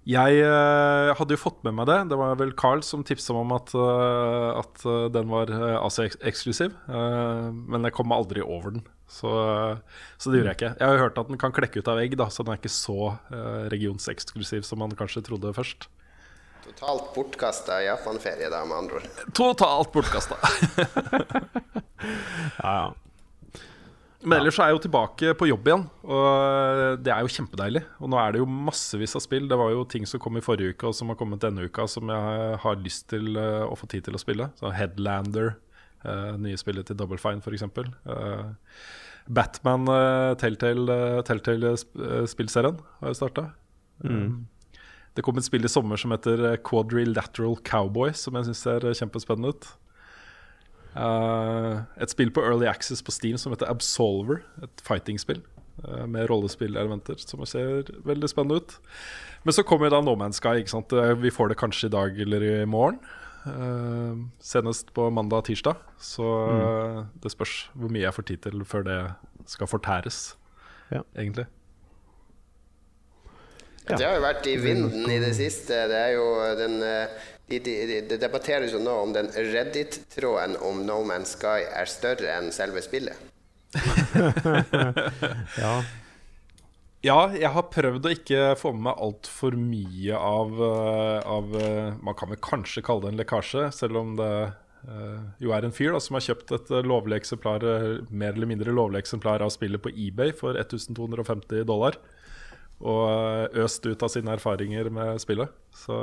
Jeg uh, hadde jo fått med meg det. Det var vel Carl som tipsa meg om at, uh, at den var uh, Asia-eksklusiv. Men jeg kom aldri over den, så, så det gjorde jeg ikke. Jeg har jo hørt at den kan klekke ut av egg, da, så den er ikke så uh, regionseksklusiv som man kanskje trodde først. Totalt bortkasta Japan-ferie, da, med andre ord. Totalt bortkasta. [laughs] ja, ja. Men ellers er jeg jo tilbake på jobb igjen, og det er jo kjempedeilig. Og nå er det jo massevis av spill. Det var jo ting som kom i forrige uke, og som har kommet denne uka, som jeg har lyst til eh, å få tid til å spille. Så Headlander, uh, nye spillet til Double Fine, f.eks. Uh, Batman, uh, Telltale-spillserien har jeg starta. Det kom et spill i sommer som heter eh, Quadrilateral Cowboy, som jeg syns ser kjempespennende ut. Uh, et spill på Early Access på Steam som heter Absolver. Et fighting-spill uh, med rollespillelementer som ser veldig spennende ut. Men så kommer da No Man's Sky. Eh, Vi får det kanskje i dag eller i morgen. Eh, senest på mandag-tirsdag. Så mm. det spørs hvor mye jeg får tid til før det skal fortæres, Ja. egentlig. Ja. Det har jo vært i vinden i det siste. Det er jo den Det de, de, de, debatteres jo nå om den Reddit-tråden om No Man's Sky er større enn selve spillet. [laughs] [laughs] ja. Ja, jeg har prøvd å ikke få med meg altfor mye av, eh, av eh, Man kan vel kanskje kalle det en lekkasje, selv om det eh, jo er en fyr da, som har kjøpt et lovlig eksemplar, mer eller mindre lovlig eksemplar av spillet på eBay for 1250 dollar. Og øst ut av sine erfaringer med spillet. Så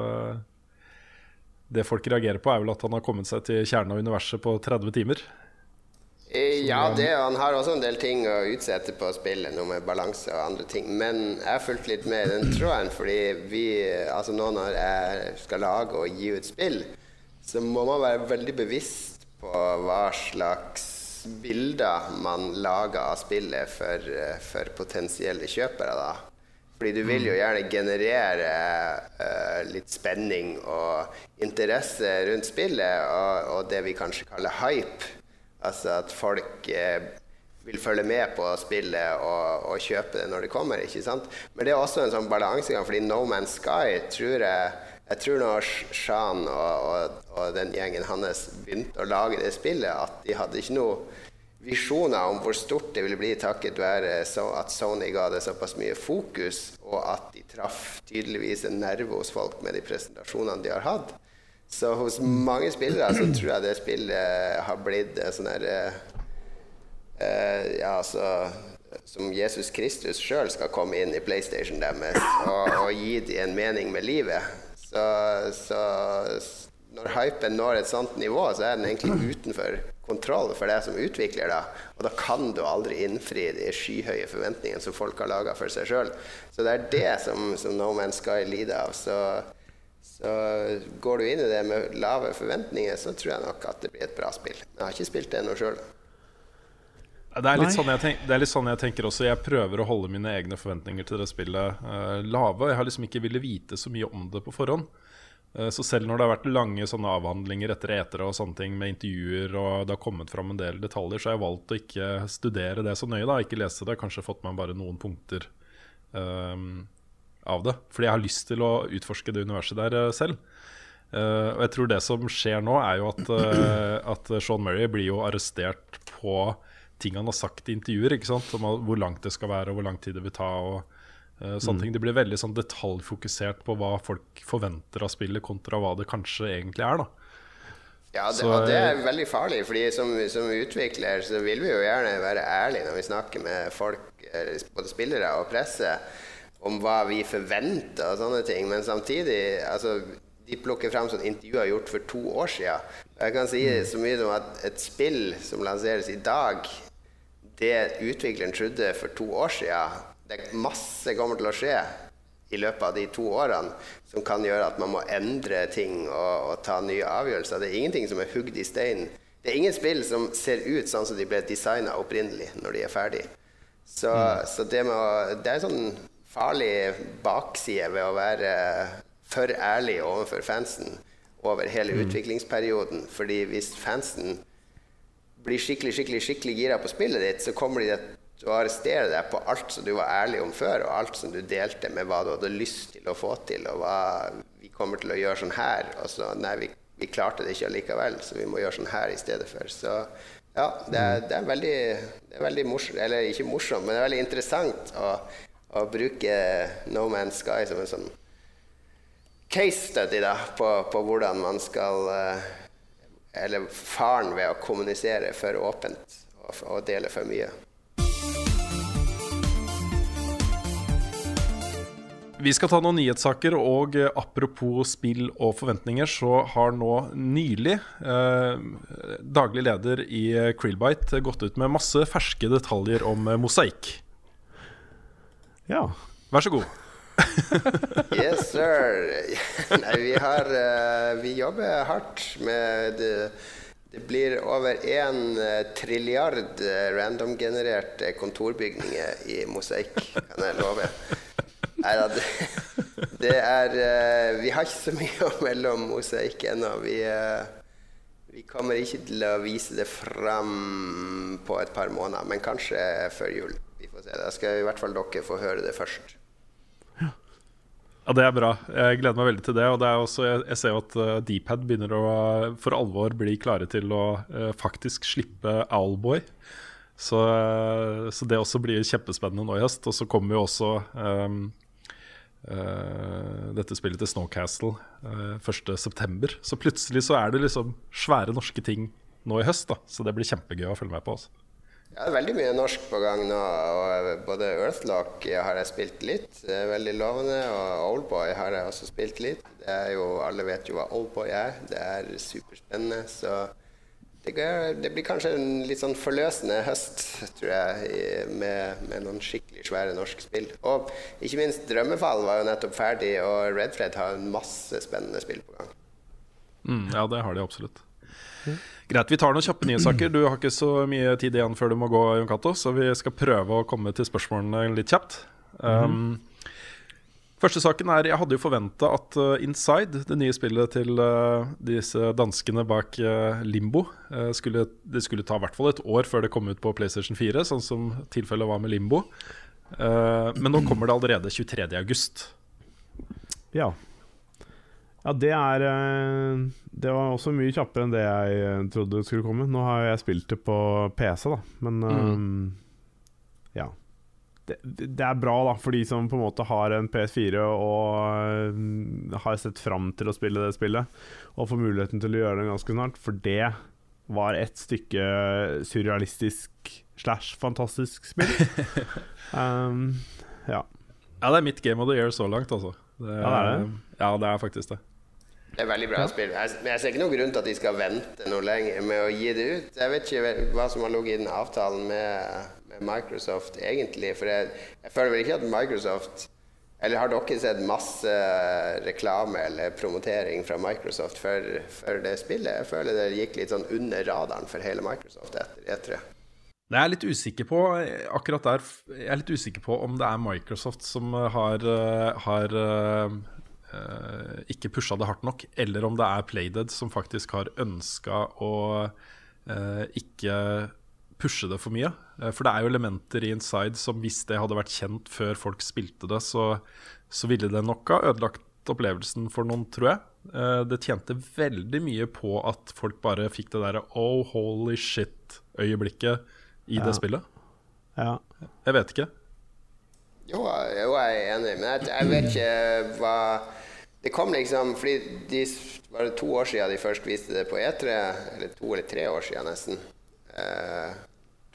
det folk reagerer på, er vel at han har kommet seg til kjernen av universet på 30 timer. Eh, Ja, det, han har også en del ting å utsette på spillet, noe med balanse og andre ting. Men jeg har fulgt litt med i den tråden, fordi vi, altså nå når jeg skal lage og gi ut spill, så må man være veldig bevisst på hva slags bilder man lager av spillet for, for potensielle kjøpere. da. Fordi du vil jo gjerne generere uh, litt spenning og interesse rundt spillet, og, og det vi kanskje kaller hype. Altså at folk eh, vil følge med på spillet og, og, kjøpe det når det kommer. ikke sant? Men det er også en sånn balansegang, fordi No Man's Sky tror jeg jeg tror når Shan og, og, og, den gjengen hans begynte å lage det spillet, at de hadde ikke noe visjoner om hvor stort det ville bli takket være at Sony ga det såpass mye fokus, og at de traff tydeligvis en nerve hos folk med de presentasjonene de har hatt. Så hos mange spillere så tror jeg det spillet har blitt sånn her uh, Ja, altså Som Jesus Kristus sjøl skal komme inn i PlayStation deres og, og gi dem en mening med livet. Så, så, når hypen når et sånt nivå, så er den egentlig utenfor kontroll for deg som utvikler. Da. Og da kan du aldri innfri de skyhøye forventningene som folk har laga for seg sjøl. Så det er det som, som No Man's Sky lider av. Så, så, går du inn i det med lave forventninger, så tror jeg nok at det blir et bra spill. Men jeg har ikke spilt det ennå sjøl. Det er, litt sånn jeg tenker, det er litt sånn jeg tenker også. Jeg prøver å holde mine egne forventninger til det spillet uh, lave. Jeg har liksom ikke ville vite så mye om det på forhånd. Uh, så selv når det har vært lange sånne avhandlinger etter etere og sånne ting med intervjuer, og det har kommet fram en del detaljer, så har jeg valgt å ikke studere det så nøye. da Ikke lese det. Kanskje fått meg bare noen punkter uh, av det. Fordi jeg har lyst til å utforske det universet der selv. og jeg tror det som skjer nå, er jo at, at Sean Murray blir jo arrestert på ting han har sagt i intervjuer. ikke sant? Om hvor langt det skal være, og hvor lang tid det vil ta. og uh, sånne mm. ting. Det blir veldig sånn detaljfokusert på hva folk forventer av spillet, kontra hva det kanskje egentlig er. da. Ja, det, og det er veldig farlig, fordi som, som, utvikler så vil vi jo gjerne være ærlige når vi snakker med folk, eh, både spillere og presse, om hva vi forventer og sånne ting. Men samtidig altså, de plukker frem sånn intervjuer gjort for to år siden. Jeg kan si mm. så mye som at et spill som lanseres i dag, det utvikleren trodde for to år siden Det er masse kommer til å skje i løpet av de to årene som kan gjøre at man må endre ting og, og ta nye avgjørelser. Det er ingenting som er hugd i stein. Det er ingen spill som ser ut sånn som de ble designa opprinnelig når de er ferdig. Så, mm. så det, å, det, er sånn farlig bakside ved å være for ærlig overfor fansen over hele mm. utviklingsperioden. Fordi hvis fansen blir skikkelig skikkelig, skikkelig gira på spillet ditt, så kommer de til å arrestere deg på alt som du var ærlig om før, og alt som du delte med hva du hadde lyst til å få til, og hva vi kommer til å gjøre sånn her. Og så nei, vi, vi klarte det ikke allikevel, så vi må gjøre sånn her i stedet for. Så ja, det er, det er veldig, det er veldig morsomt, eller ikke morsomt, men det er veldig interessant å, å bruke No Man's Sky som en sånn case study da, på, på hvordan man skal uh, eller faren ved å kommunisere for åpent og, og dele for mye. Vi skal ta noen nyhetssaker, og eh, apropos spill og forventninger, så har nå nylig eh, daglig leder i Krillbite gått ut med masse ferske detaljer om eh, mosaikk. Ja. Vær så god [laughs] yes, sir. [laughs] Nei, vi har uh, Vi jobber hardt med det. Det blir over én uh, trilliard uh, randomgenererte kontorbygninger i mosaikk, kan jeg love. Nei da, det, det, er uh, Vi har ikke så mye mellom mosaikk ennå. Vi, vi kommer ikke til å vise det fram på et par måneder, men kanskje før jul. Da skal i hvert fall dere få høre det først. Ja, Det er bra. Jeg gleder meg veldig til det. Og det også, jeg, ser jo at uh, Dpad begynner å for alvor bli klare til å uh, faktisk slippe Owlboy. Så, uh, så, det også blir kjempespennende nå i høst. Og så kommer jo også um, dette spillet til Snowcastle uh, 1.9. Så plutselig så er det liksom svære norske ting nå i høst. da Så det blir kjempegøy å følge med på. Også. Ja, det er veldig mye norsk på gang nå. og Både Earthlock har jeg spilt litt, det er veldig lovende. Og Oldboy har jeg også spilt litt. Det er jo, Alle vet jo hva Oldboy er. Det er superspennende. Så det, går, det blir kanskje en litt sånn forløsende høst, tror jeg, med, med, noen skikkelig svære norske spill. Og ikke minst Drømmefall var jo nettopp ferdig, og Redfred har en masse spennende spill på gang. Mm, ja, det har de absolutt. Greit, vi tar noen kjappe nyhetssaker. Du har ikke så mye tid igjen før du må gå, Jon Cato, så vi skal prøve å komme til spørsmålene litt kjapt. Um, Første saken er Jeg hadde jo forventa at uh, Inside, det nye spillet til uh, disse danskene bak uh, Limbo, skulle, det skulle ta i hvert fall et år før det kom ut på PlayStation 4, sånn som tilfellet var med Limbo. men nå kommer det allerede 23.8. Ja. Ja, det er Det var også mye kjappere enn det jeg trodde det skulle komme. Nå har jeg spilt det på PC, da, men mm. ja det, det, er bra da for de som på en måte har en PS4 og uh, har sett fram til å spille det spillet, og får muligheten til å gjøre det ganske snart. For det var et stykke surrealistisk slash fantastisk spill. [laughs] um, ja. ja, det er mitt game of the year så langt, altså. Det, ja, det er det. Ja, det er faktisk det. Det er veldig bra ja. spill. Jeg, men jeg ser ikke noen grunn til at de skal vente noe lenger med å gi det ut. Jeg vet ikke hva som har ligget i den avtalen med Microsoft egentlig? For jeg, jeg føler vel ikke at Microsoft Eller har dere sett masse reklame eller promotering fra Microsoft for, for, det spillet? Jeg føler det gikk litt sånn under radaren for hele Microsoft etter E3. Jeg er litt usikker på akkurat der Jeg er litt usikker på om det er Microsoft som har, har uh, ikke pusha det hardt nok, eller om det er Playdead som faktisk har ønska å ikke pushe det for mye. Eh, for det er jo elementer i Inside som hvis det hadde vært kjent før folk spilte det, så, så ville det nok ha ødelagt opplevelsen for noen, tror jeg. Eh, det tjente veldig mye på at folk bare fikk det derre oh holy shit-øyeblikket i ja. det spillet. Ja. Jeg vet ikke. Jo, jo, jeg er enig, men jeg, jeg vet ikke hva Det kom liksom fordi de var det to år siden de først viste det på E3, eller to eller tre år siden nesten. Eh,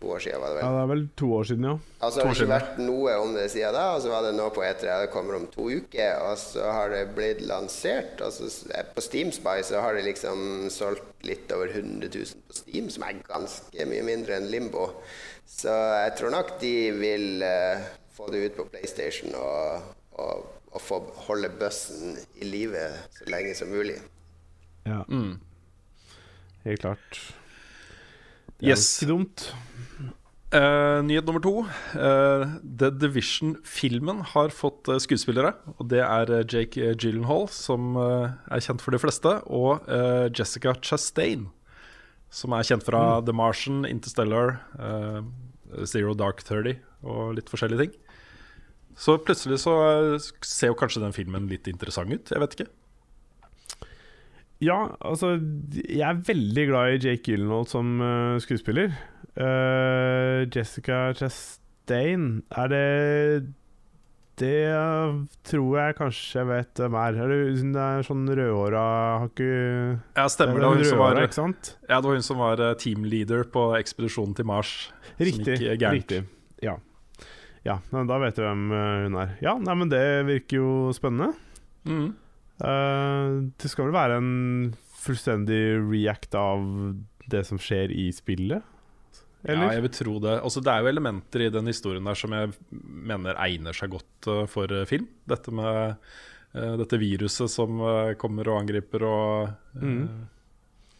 To år siden, var det vel? Ja, det er vel to år siden, ja. Altså, det har ikke vært noe om det siden da, og så var det nå på E3. Det kommer om to uker, og så har det blitt lansert. Altså, på Steam Spy så har det liksom solgt litt over 100 000 på Steam, som er ganske mye mindre enn Limbo. Så jeg tror nok de vil uh, få det ut på PlayStation og, og, og få holde bussen i live så lenge som mulig. Ja. Mm. Helt klart. Det er yes. ikke dumt. Uh, nyhet nummer to. Uh, The Division-filmen har fått uh, skuespillere. Og det er Jake Gyllenhaal, som er kjent for de fleste, og Jessica Chastain, som er kjent fra mm. The Martian, Interstellar, Zero Dark 30 og litt forskjellige ting. Så plutselig så ser jo kanskje den filmen litt interessant ut. Jeg vet ikke. Ja, altså Jeg er veldig glad i Jake Gyllenhaal som skuespiller. Uh, Jessica Chastain Er det Det tror jeg kanskje jeg vet hvem er. Er det, det er sånn rødhåra Har ikke Ja, stemmer det. Hun var, ikke sant? Ja, det var hun som var eh, teamleader på ekspedisjonen til Mars. Riktig. riktig. Ja. ja, da vet du hvem hun er. Ja, nei, men det virker jo spennende. Mm. Uh, det skal vel være en fullstendig react av det som skjer i spillet? Eller? Ja, jeg vil tro det. Altså, det er jo elementer i den historien der som jeg mener egner seg godt uh, for uh, film. Dette med uh, dette viruset som kommer og angriper og mm.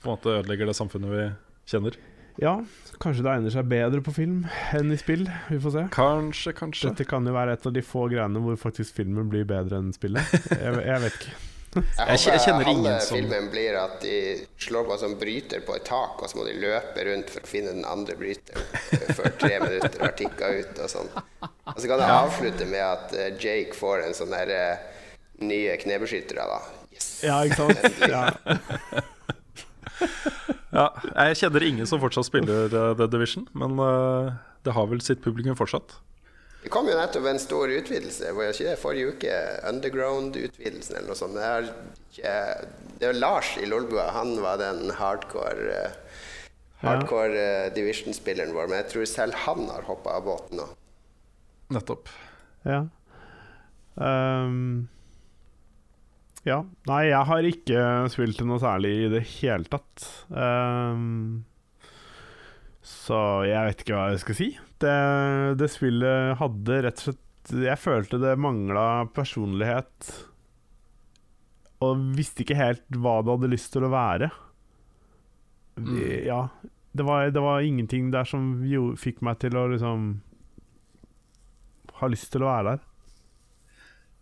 på en måte ødelegger det samfunnet vi kjenner. Ja, kanskje det egner seg bedre på film enn i spill. Vi får se. Kanskje, kanskje Dette kan jo være et av de få greiene hvor faktisk filmen blir bedre enn spillet. Jeg, jeg vet ikke. Jeg, jeg, kjenner ingen halve som filmen blir at de slår på som bryter på et tak, og så må de løpe rundt for å finne den andre bryteren før tre [laughs] minutter har tikka ut og sånn. Og så kan det avslutte med at eh, Jake får en sånn der uh, nye knebeskyttere, da. Yes! Ja, ikke sant? ja. [laughs] ja. Jeg kjenner ingen som fortsatt spiller uh, The Division, men uh, det har vel sitt publikum fortsatt. Det kom jo nettopp en stor utvidelse. Var ikke det forrige uke? Underground-utvidelsen eller noe sånt. Det er, ikke, det er Lars i Lolbua. Han var den hardcore uh, Hardcore ja. division-spilleren vår. Men jeg tror selv han har hoppa av båten nå. Nettopp. Ja. Um, ja. Nei, jeg har ikke spilt noe særlig i det hele tatt. Um, så jeg vet ikke hva jeg skal si det, det spillet hadde rett og slett Jeg følte det mangla personlighet. Og visste ikke helt hva det hadde lyst til å være. Mm. Ja. Det var, det var, ingenting der som fikk meg til å liksom Ha lyst til å være der.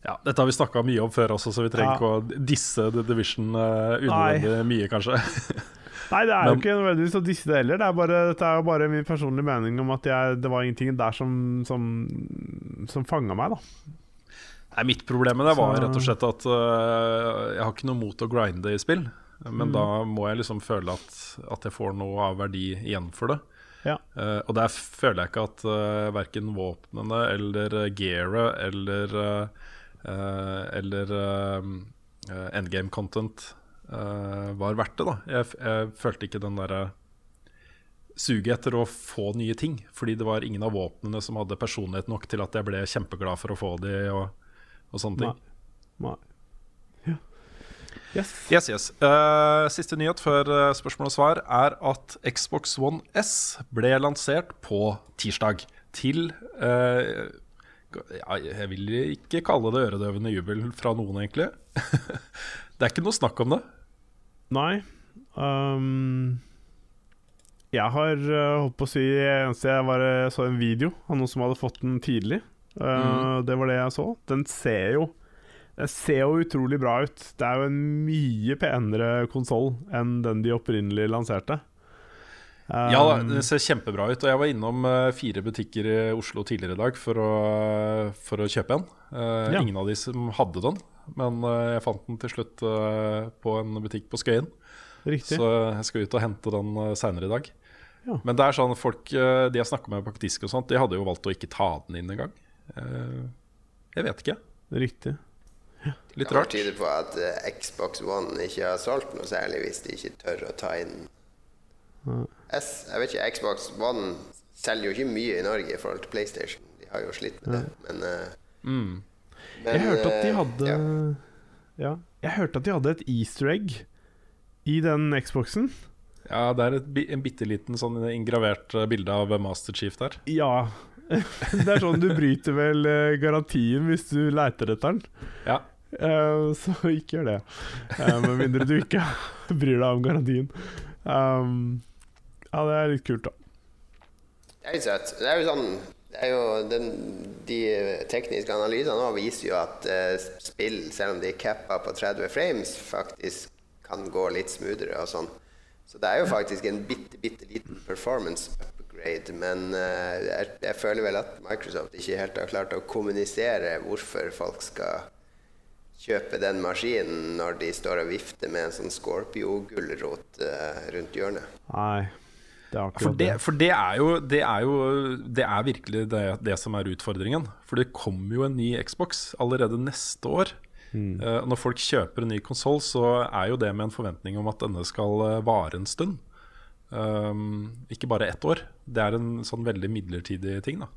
Ja, Dette har vi snakka mye om før også, så vi trenger Ja. ikke å disse The Division uh, unødvendig mye, kanskje. [laughs] Nei, det er Men- jo ikke nødvendigvis å disse det heller. Det er bare, dette er jo bare min personlige mening om at jeg, det var ingenting der som, som, som fanga meg, da. Nei, Mitt problem med det var Så- rett og slett at uh, jeg har ikke noe mot å grinde i spill. Men Mm. da må jeg liksom føle at, at jeg får noe av verdi igjen for det. Ja. Uh, og der føler jeg ikke at uh, verken våpnene eller gearet eller uh, Eller uh, endgame content uh, var verdt det. da Jeg, jeg følte ikke den derre suget etter å få nye ting. Fordi det var ingen av våpnene som hadde personlighet nok til at jeg ble kjempeglad for å få de og, og sånne ting. Nei. Ja. Yes. Yes, yes. Uh, siste nyhet før eh, spørsmål og svar er at Xbox One S ble lansert på tirsdag. Til eh, Jeg vil ikke kalle det øredøvende jubel fra noen, egentlig. [laughs] det er ikke noe snakk om det. Nei. Um, jeg har uh, holdt på å si Eneste jeg var, så en video av noen som hadde fått den tidlig. Uh, Det var det jeg så. Den ser jo Den ser jo utrolig bra ut. Det er jo en mye penere konsoll enn den de opprinnelig lanserte. Ja, Um, det ser kjempebra ut. Og jeg var innom eh, fire butikker i Oslo tidligere i dag for å, for å kjøpe en. Eh, Ja. Ingen av de som hadde den, men eh, jeg fant den til slutt på en butikk på Skøyen. Riktig. Så jeg skal ut og hente den seinere i dag. Ja. Men det er sånn folk de jeg snakka med på disk og sånt, de hadde jo valgt å ikke ta den inn engang. Uh, jeg vet ikke. Riktig. Litt rart. Det tyder på at Xbox One ikke har solgt noe særlig hvis de ikke tør å ta inn S. Jeg vet ikke, Xbox One selger jo ikke mye i Norge i forhold til PlayStation. De har jo slitt med det, men, eh, Mm. men Jeg hørte at de eh, hadde ja. ja. Jeg hørte at de hadde et easter egg i den Xboxen. Ja, det er et, en bitte liten sånn ingravert eh, bilde av Master Chief der. Ja. [laughs] det er sånn du bryter vel garantien hvis du leiter etter den. Ja. Uh, så ikke gjør det. Uh, med mindre du ikke [laughs] bryr deg om garantien. Um, ja, det er litt kult, da. Det er litt søtt. Det er jo sånn er jo den, De tekniske analysene nå viser jo at eh, spill, selv om de er cappa på 30 frames, faktisk kan gå litt smoothere og sånn. Så det er jo faktisk en bitte, bitte liten performance upgrade. Men eh, jeg, jeg føler vel at Microsoft ikke helt har klart å kommunisere hvorfor folk skal kjøpe den maskinen når de står og vifter med en sånn Scorpio-gulrot eh, rundt hjørnet. Nei, For det, for det er jo Det er, jo, det er virkelig det, det som er utfordringen. For det kommer jo en ny Xbox allerede neste år. Eh, når folk kjøper en ny konsoll, så er jo det med en forventning om at denne skal eh, vare en stund. Um, ikke bare ett år. Det er en sånn veldig midlertidig ting, da.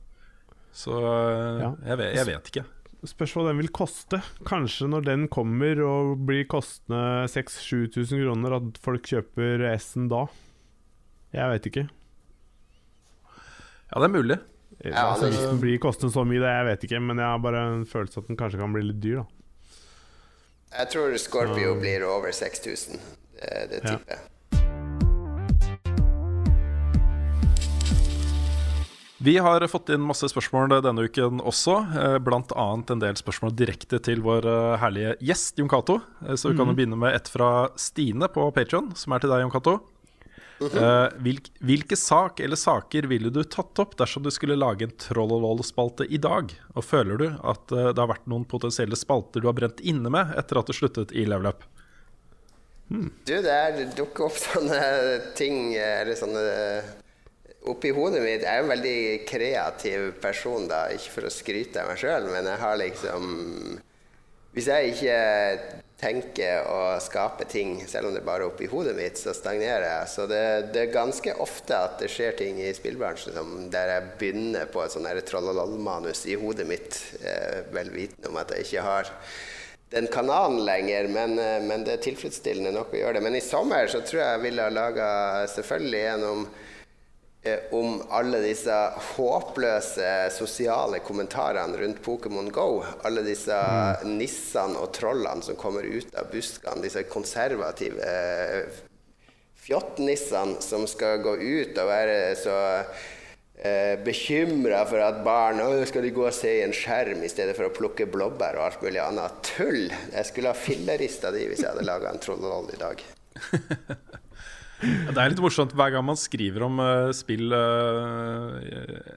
Så eh, Ja. jeg, vet, jeg vet ikke. Spørs hva den vil koste. Kanskje når den kommer og blir kostende 6000-7000 kroner, at folk kjøper S-en da. Jeg vet ikke. Ja, det er mulig. Ja, altså, hvis den blir kostende så mye, det jeg vet ikke, men jeg har bare en følelse at den kanskje kan bli litt dyr, da. Jeg tror Scorpio blir over 6000. Det, det tipper jeg. Vi har fått inn masse spørsmål denne uken også, bl.a. blant annet en del spørsmål direkte til vår eh, herlige gjest Jon Cato. Eh, Så vi kan jo begynne med et fra Stine på Patreon, som er til deg, Jon Cato. Eh, hvilk, hvilke sak eller saker ville du tatt opp dersom du skulle lage en Trollolol-spalte i dag? Og føler du at eh, det har vært noen potensielle spalter du har brent inne med etter at du sluttet i Level Up? Du, det er det dukker opp [laughs] sånne ting Eller sånne Oppi hodet mitt Jeg er en veldig kreativ person, da. Ikke for å skryte av meg sjøl, men jeg har liksom Hvis jeg ikke tenker å skape ting, selv om det bare er oppi hodet mitt, så stagnerer jeg. Så det, det er ganske ofte at det skjer ting i spillbransjen som, der jeg begynner på et sånn her trollolol-manus i hodet mitt, eh, vel vitende om at jeg ikke har den kanalen lenger, men, eh, men det er tilfredsstillende nok å gjøre det. Men i sommer så tror jeg jeg ville ha laga selvfølgelig en om, eh, alle disse håpløse sosiale kommentarene rundt Pokémon Go. Alle disse nissene og trollene som kommer ut av buskene. Disse konservative eh, fjottnissene som skal gå ut og være så eh, bekymra for at barn å, skal de gå og se i en skjerm i stedet for å plukke blåbær og alt mulig annet tull. Jeg skulle ha fillerista de hvis jeg hadde laga en trollroll i dag. [laughs] Det er litt morsomt hver gang man skriver om uh, spill uh,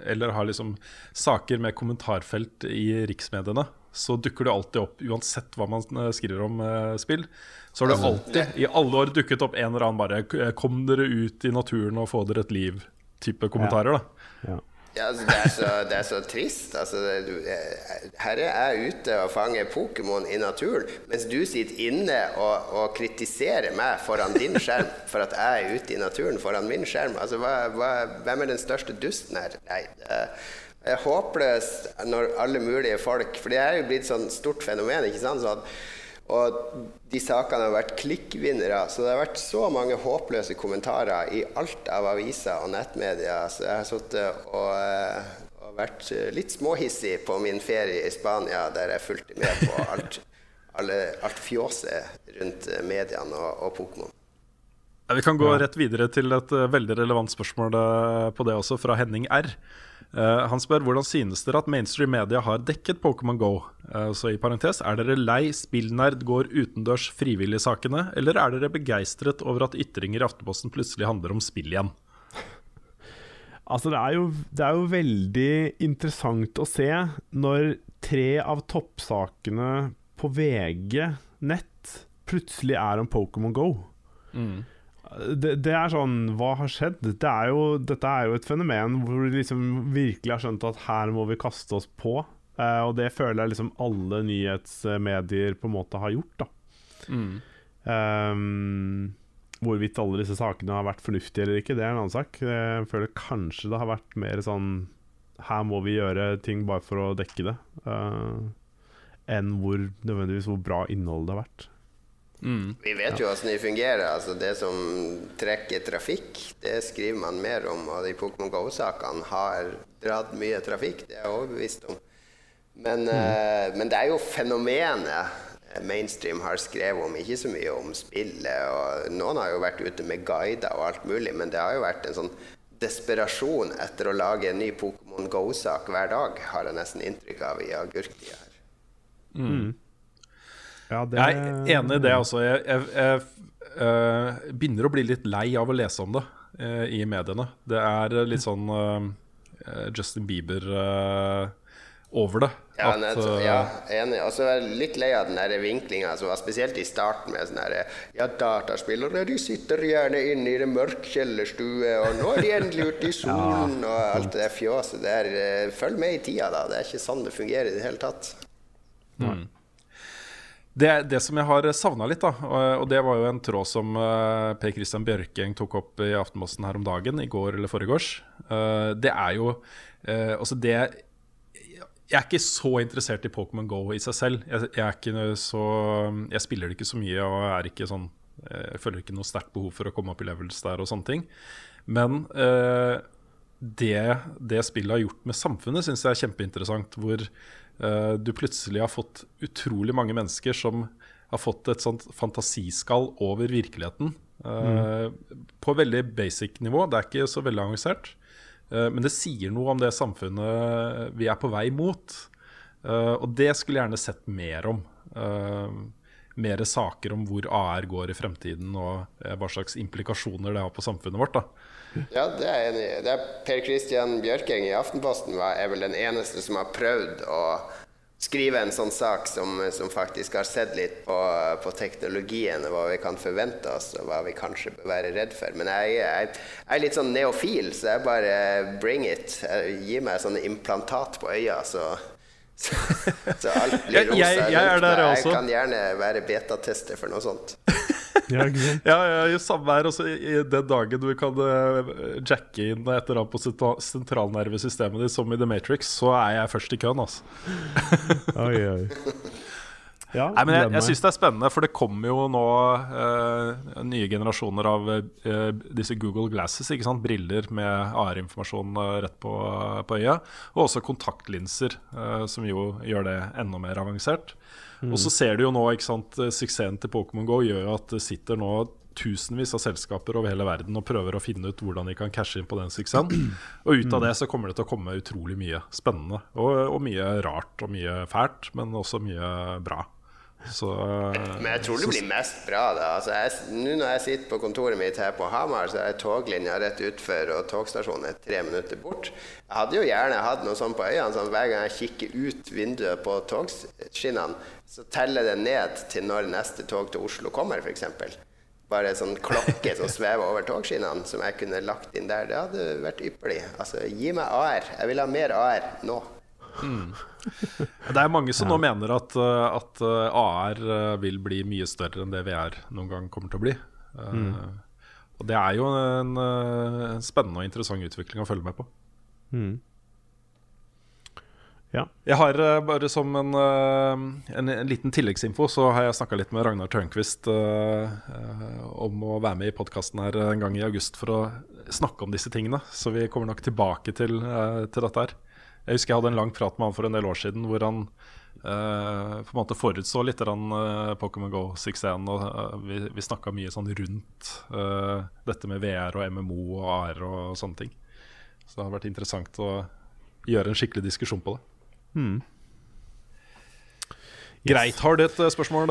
eller har liksom saker med kommentarfelt i riksmediene, så dukker det alltid opp, uansett hva man uh, skriver om spill. Så har det alltid i alle år dukket opp en eller annen bare 'Kom dere ut i naturen og få dere et liv'-type kommentarer. da ja. Ja, altså, det, er så, det, er så, trist. Altså, det, her er jeg ute og fanger Pokémon i naturen, mens du sitter inne og, og, kritiserer meg foran din skjerm for at jeg er ute i naturen foran min skjerm. Altså, hva, hva, hvem er den største dusten her? Nei, det er håpløst når alle mulige folk For det er jo blitt sånn stort fenomen. ikke sant? Sånn og de sakene har vært klikkvinnere. Så det har vært så mange håpløse kommentarer i alt av aviser og nettmedier. Så jeg har sittet og, eh, og, vært litt småhissig på min ferie i Spania, der jeg fulgte med på alt, alle, alt fjåset rundt mediene og, og Pokémon. Ja, vi kan gå rett videre til et uh, veldig relevant spørsmål uh, på det også, fra Henning R. Uh, han spør hvordan synes dere at mainstream media har dekket Pokémon GO? Uh, så i parentes, Er dere lei spillnerd går utendørs frivillig-sakene, eller er dere begeistret over at ytringer i Aftenposten plutselig handler om spill igjen? Altså, det er, jo, det er jo veldig interessant å se når tre av toppsakene på VG nett plutselig er om Pokémon GO. Mm det, det, er sånn Hva har skjedd? Det er jo, dette er jo et fenomen hvor vi liksom virkelig har skjønt at her må vi kaste oss på. Uh, og det føler jeg liksom alle nyhetsmedier på en måte har gjort. da mm. um, Hvorvidt alle disse sakene har vært fornuftige eller ikke, det er en annen sak. Jeg føler kanskje det har vært mer sånn Her må vi gjøre ting bare for å dekke det. Uh, enn hvor nødvendigvis hvor bra innholdet har vært. Mm. Vi vet jo åssen de fungerer. Altså det som trekker trafikk, det skriver man mer om. Og de Pokémon GO-sakene har dratt mye trafikk, det er jeg overbevist om. Men, mm. uh, men, det er jo fenomenet mainstream har skrevet om, ikke så mye om spillet. Og noen har jo vært ute med guider og alt mulig, men det har jo vært en sånn desperasjon etter å lage en ny Pokémon GO-sak hver dag, har jeg nesten inntrykk av i agurktida her. Mm. Ja, det... Jeg er enig i det også. Jeg, jeg, jeg uh, begynner å bli litt lei av å lese om det uh, i mediene. Det er litt sånn uh, Justin Bieber over det. Ja, at, nettopp, ja enig. Og så er jeg litt lei av den vinklinga, spesielt i starten med sånn herre Ja, dataspillere de sitter gjerne inne i det mørk kjellerstue, og nå er de endelig ute i [laughs] solen, ja, og alt det der fjåset der. Følg med i tida, da. Det er ikke sånn det fungerer i det hele tatt. Mm. Det, det, som jeg har savna litt, da, og det var jo en tråd som uh, Per Christian Bjørkeng tok opp i Aftenposten her om dagen, i går eller foregårs, uh, det er jo Altså, det Jeg er ikke så interessert i Pokémon Go i seg selv. Jeg, jeg, så Jeg spiller det ikke så mye og er ikke sånn Jeg føler ikke noe sterkt behov for å komme opp i levels der og sånne ting. Men det, det spillet har gjort med samfunnet, syns jeg er kjempeinteressant. Hvor du plutselig har fått utrolig mange mennesker som har fått et sånt fantasiskall over virkeligheten. Mm. På veldig basic nivå. Det er ikke så veldig avansert. Uh, men det sier noe om det samfunnet vi er på vei mot. og det skulle jeg gjerne sett mer om. mer saker om hvor AR går i fremtiden, og hva slags implikasjoner det har på samfunnet vårt. da ja, det er jeg enig i. Det er Per Christian Bjørkeng i Aftenposten var, er vel den eneste som har prøvd å skrive en sånn sak som, som faktisk har sett litt på, på, teknologien og hva vi kan forvente oss, og hva vi kanskje bør være redd for. Men jeg, jeg, jeg er litt sånn neofil, så jeg bare bring it. Gi meg sånne implantat på øya, så, [laughs] så, alt blir rosa. jeg, jeg, er der jeg kan gjerne være betatester for noe sånt. [laughs] Ja, ja, ja, samme her. Også, I den dagen du kan uh, jacke inn et eller annet på sentralnervesystemet ditt, som i The Matrix, så er jeg først i køen, altså. oi, oi. [laughs] Ja, Nei, men jeg, jeg syns det er spennende, for det kommer jo nå eh, nye generasjoner av eh, disse Google Glasses. ikke sant? Briller med AR-informasjon uh, rett på, på øyet. Og også kontaktlinser, som jo gjør det enda mer avansert. Mm. Og så ser du jo nå ikke sant, Suksessen til Pokémon GO gjør at det sitter nå tusenvis av selskaper over hele verden og prøver å finne ut hvordan de kan cashe inn på den suksessen. [clears throat] Og ut av det så kommer det til å komme utrolig mye spennende. Og, og mye rart og mye fælt, men også mye bra. Så, Men jeg tror det blir mest bra, da. Altså, Nå når jeg sitter på kontoret mitt her på Hamar, så er toglinja rett utfor, og togstasjonen er tre minutter bort. Jeg hadde jo gjerne hatt noe sånt på øynene, sånn hver gang jeg kikker ut vinduet på togskinnene, så teller det ned til når neste tog til Oslo kommer, f.eks. Bare sånn klokke som svever over togskinnene, som jeg kunne lagt inn der. Det hadde vært ypperlig. Altså, gi meg AR. Jeg vil ha mer AR nå. Mm. Det er mange som nå mener at, eh, at, eh, AR eh, vil bli mye større enn det VR noen gang kommer til å bli. Mm. Og det er jo en, en, spennende og interessant utvikling å følge med på. Mm. Ja. Jeg har bare som en, en, en, liten tilleggsinfo Så har jeg snakka litt med Ragnar Tørnquist uh, om å være med i podkasten her en gang i august for å snakke om disse tingene. Så vi kommer nok tilbake til, uh, til dette her. Jeg husker jeg hadde en lang prat med han for en del år siden hvor han uh, på en måte forutså litt uh, Pokémon Go-suksessen. Og uh, vi, vi snakka mye sånn rundt dette med VR og MMO og AR og sånne ting. Så det har vært interessant å gjøre en skikkelig diskusjon på det. Hmm. Yes. Greit. Har du et spørsmål?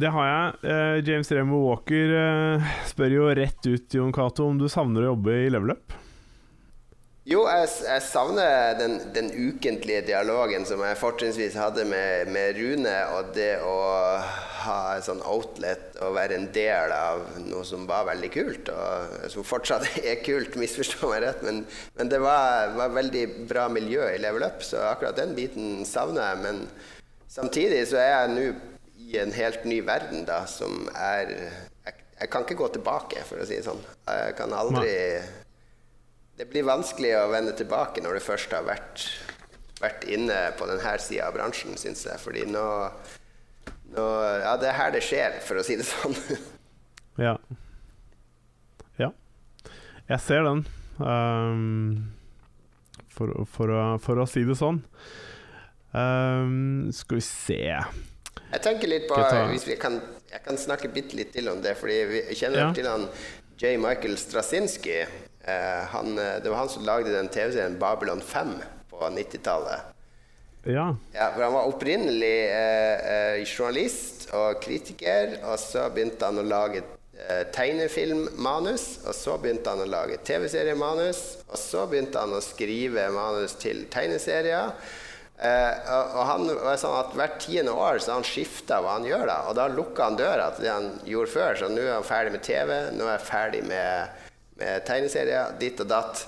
Det har jeg. James Remo Walker spør jo rett ut Jon Cato om du savner å jobbe i level up. Jo, jeg, jeg savner den, den, ukentlige dialogen som jeg fortrinnsvis hadde med, med, Rune, og det å ha et sånn outlet og være en del av noe som var veldig kult, og som fortsatt [laughs] er kult, misforstå meg rett, men, men det var, var, veldig bra miljø i Level Up, så akkurat den biten savner jeg. Men samtidig så er jeg nå i en helt ny verden, da, som er jeg, jeg kan ikke gå tilbake, for å si det sånn. Jeg kan aldri det blir vanskelig å vende tilbake når du først har vært, vært inne på denne sida av bransjen, syns jeg. Fordi nå, nå, Ja, det er her det skjer, for å si det sånn. [laughs] ja. Ja. Jeg ser den. Um, for, for, å, for, å, si det sånn. Um, skal vi se Jeg tenker litt på Hvis vi kan, Jeg kan snakke bitte litt til om det, fordi vi kjenner ja. til han J. Michael Strasinski. Eh, han, eh, det var han som lagde den TV-serien Babylon 5 på 90-tallet. Ja. ja. for Han var opprinnelig eh, eh, journalist og kritiker, og så begynte han å lage eh, tegnefilmmanus. Og så begynte han å lage TV-seriemanus, og så begynte han å skrive manus til tegneserier. Eh, og, og han var sånn at Hvert tiende år så han skifta hva han gjør, da og da lukka han døra til det han gjorde før. Så nå er han ferdig med TV, nå er jeg ferdig med med tegneserier, ditt og datt.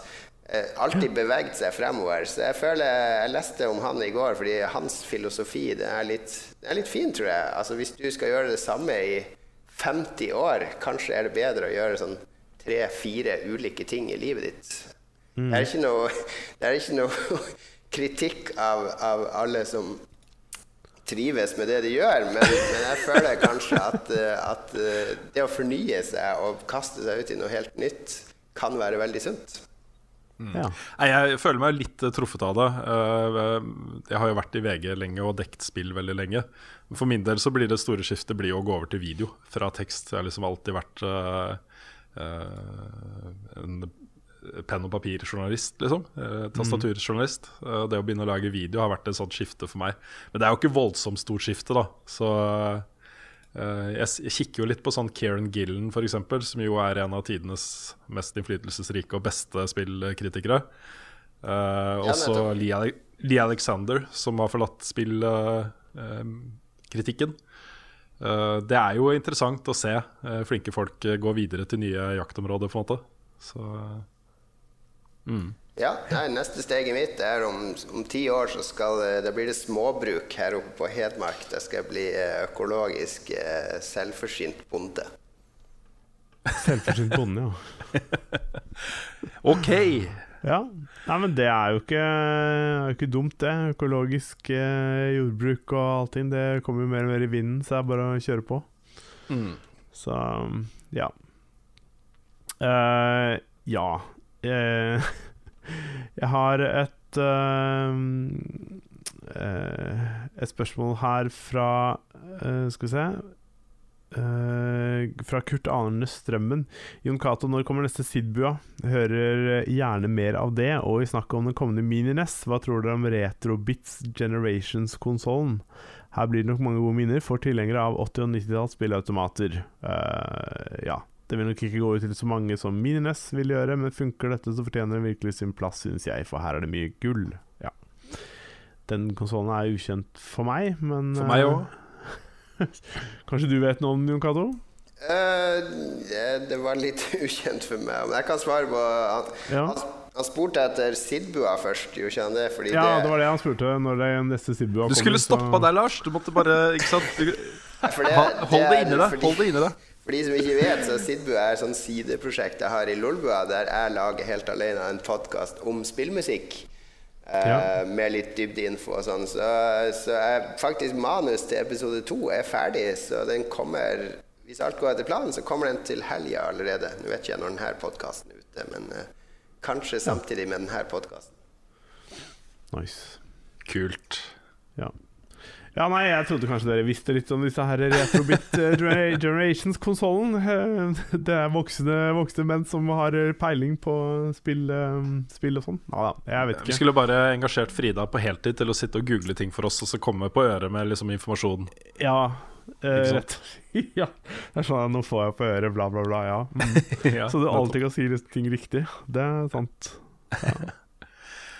Eh, alltid beveget seg fremover. Så jeg føler Jeg leste om han i går, fordi hans filosofi det er litt, det er litt fin, tror jeg. Altså Hvis du skal gjøre det samme i 50 år, kanskje er det bedre å gjøre sånn tre-fire ulike ting i livet ditt. Mm. Det, er ikke noe, [laughs] det er ikke noe [laughs] kritikk av, av alle som trives med det de gjør, men, men jeg føler kanskje at, eh, at, eh, det å fornye seg og kaste seg ut i noe helt nytt kan være veldig sunt. Mm. Ja. Jeg føler meg litt truffet av det. Eh, jeg har jo vært i VG lenge og dekt spill veldig lenge. For min del så blir det store skiftet blir å gå over til video fra tekst. Jeg har liksom alltid vært en penn- og papirjournalist, liksom. Eh, tastaturjournalist. Mm. det å begynne å lage video har vært et sånt skifte for meg. Men det er jo ikke voldsomt stort skifte, da. Så eh, jeg kikker jo litt på sånn Kieran Gillen, f.eks., som jo er en av tidenes mest innflytelsesrike og beste spillkritikere. Uh, og så Lee, Lee, Alexander, som har forlatt spillkritikken. Uh, det er jo interessant å se uh, flinke folk gå videre til nye jaktområder, på en måte. Så Mm. Ja, nei, Neste steget mitt er om, om ti år så skal, det blir det småbruk her oppe på Hedmark. Det skal bli eh, økologisk eh, selvforsynt bonde. Selvforsynt bonde, [laughs] ja. ok. Ja, Nei, men det er jo ikke, er ikke dumt, det. Økologisk eh, jordbruk og allting. Det kommer jo mer og mer i vinden, så det er bare å kjøre på. Mm. Så ja. Uh, ja. Eh, [laughs] jeg har et uh, Et spørsmål her fra uh, Skal vi se fra Kurt Arne Strømmen. Jon Cato, når kommer neste Sidbua? Hører gjerne mer av det. Og i snakket om den kommende Mini-NES, hva tror dere om Retrobits Generations-konsollen? Her blir det nok mange gode minner for tilhengere av 80- og 90-talls spilleautomater. Uh, ja. Det vil nok ikke gå ut til så mange som Mini-NES vil gjøre, men funker dette, så fortjener den virkelig sin plass, synes jeg, for her er det mye gull. Ja. Den konsollen er ukjent for meg, men For meg òg. eh, [laughs] Kanskje du vet noe om Jon Cato? Uh, det, var litt [laughs] ukjent for meg, men jeg kan svare på Han, Ja. han, han spurte etter Sidbua først, gjorde ikke han det? Fordi Ja, det, det var det han spurte når det neste Sidbua Du skulle stoppa deg Lars. Du måtte bare Ikke sant? [laughs] Du, det, Ha- hold det inni deg. Hold det inni deg. For de som ikke vet, så Sidbua er et sånn sideprosjekt jeg har i Lolbua, der jeg lager helt alene en podkast om spillmusikk. Eh, Ja. Med litt dybdeinfo og sånn. Så, så er faktisk manus til episode to er ferdig, så den kommer Hvis alt går etter planen, så kommer den til helga allerede. Nå vet ikke jeg når denne podkasten er ute, men uh, kanskje samtidig med denne podkasten. Nice. Kult. Ja. Ja, nei, jeg trodde kanskje dere visste litt om disse her Retrobit eh, [laughs] Generations-konsollen. Eh, Det er voksne, voksne menn som har peiling på spill, eh, spill og sånn. Ja jeg vet ikke. Vi skulle bare engasjert Frida på heltid til å sitte og google ting for oss, og så komme på øret med liksom informasjon. Ja. eh, rett. [laughs] ja. Det er sånn at nå får jeg på øret, bla, bla, bla. Ja. Mm. [laughs] Ja, Så du alltid kan si ting riktig. Det er sant. Ja.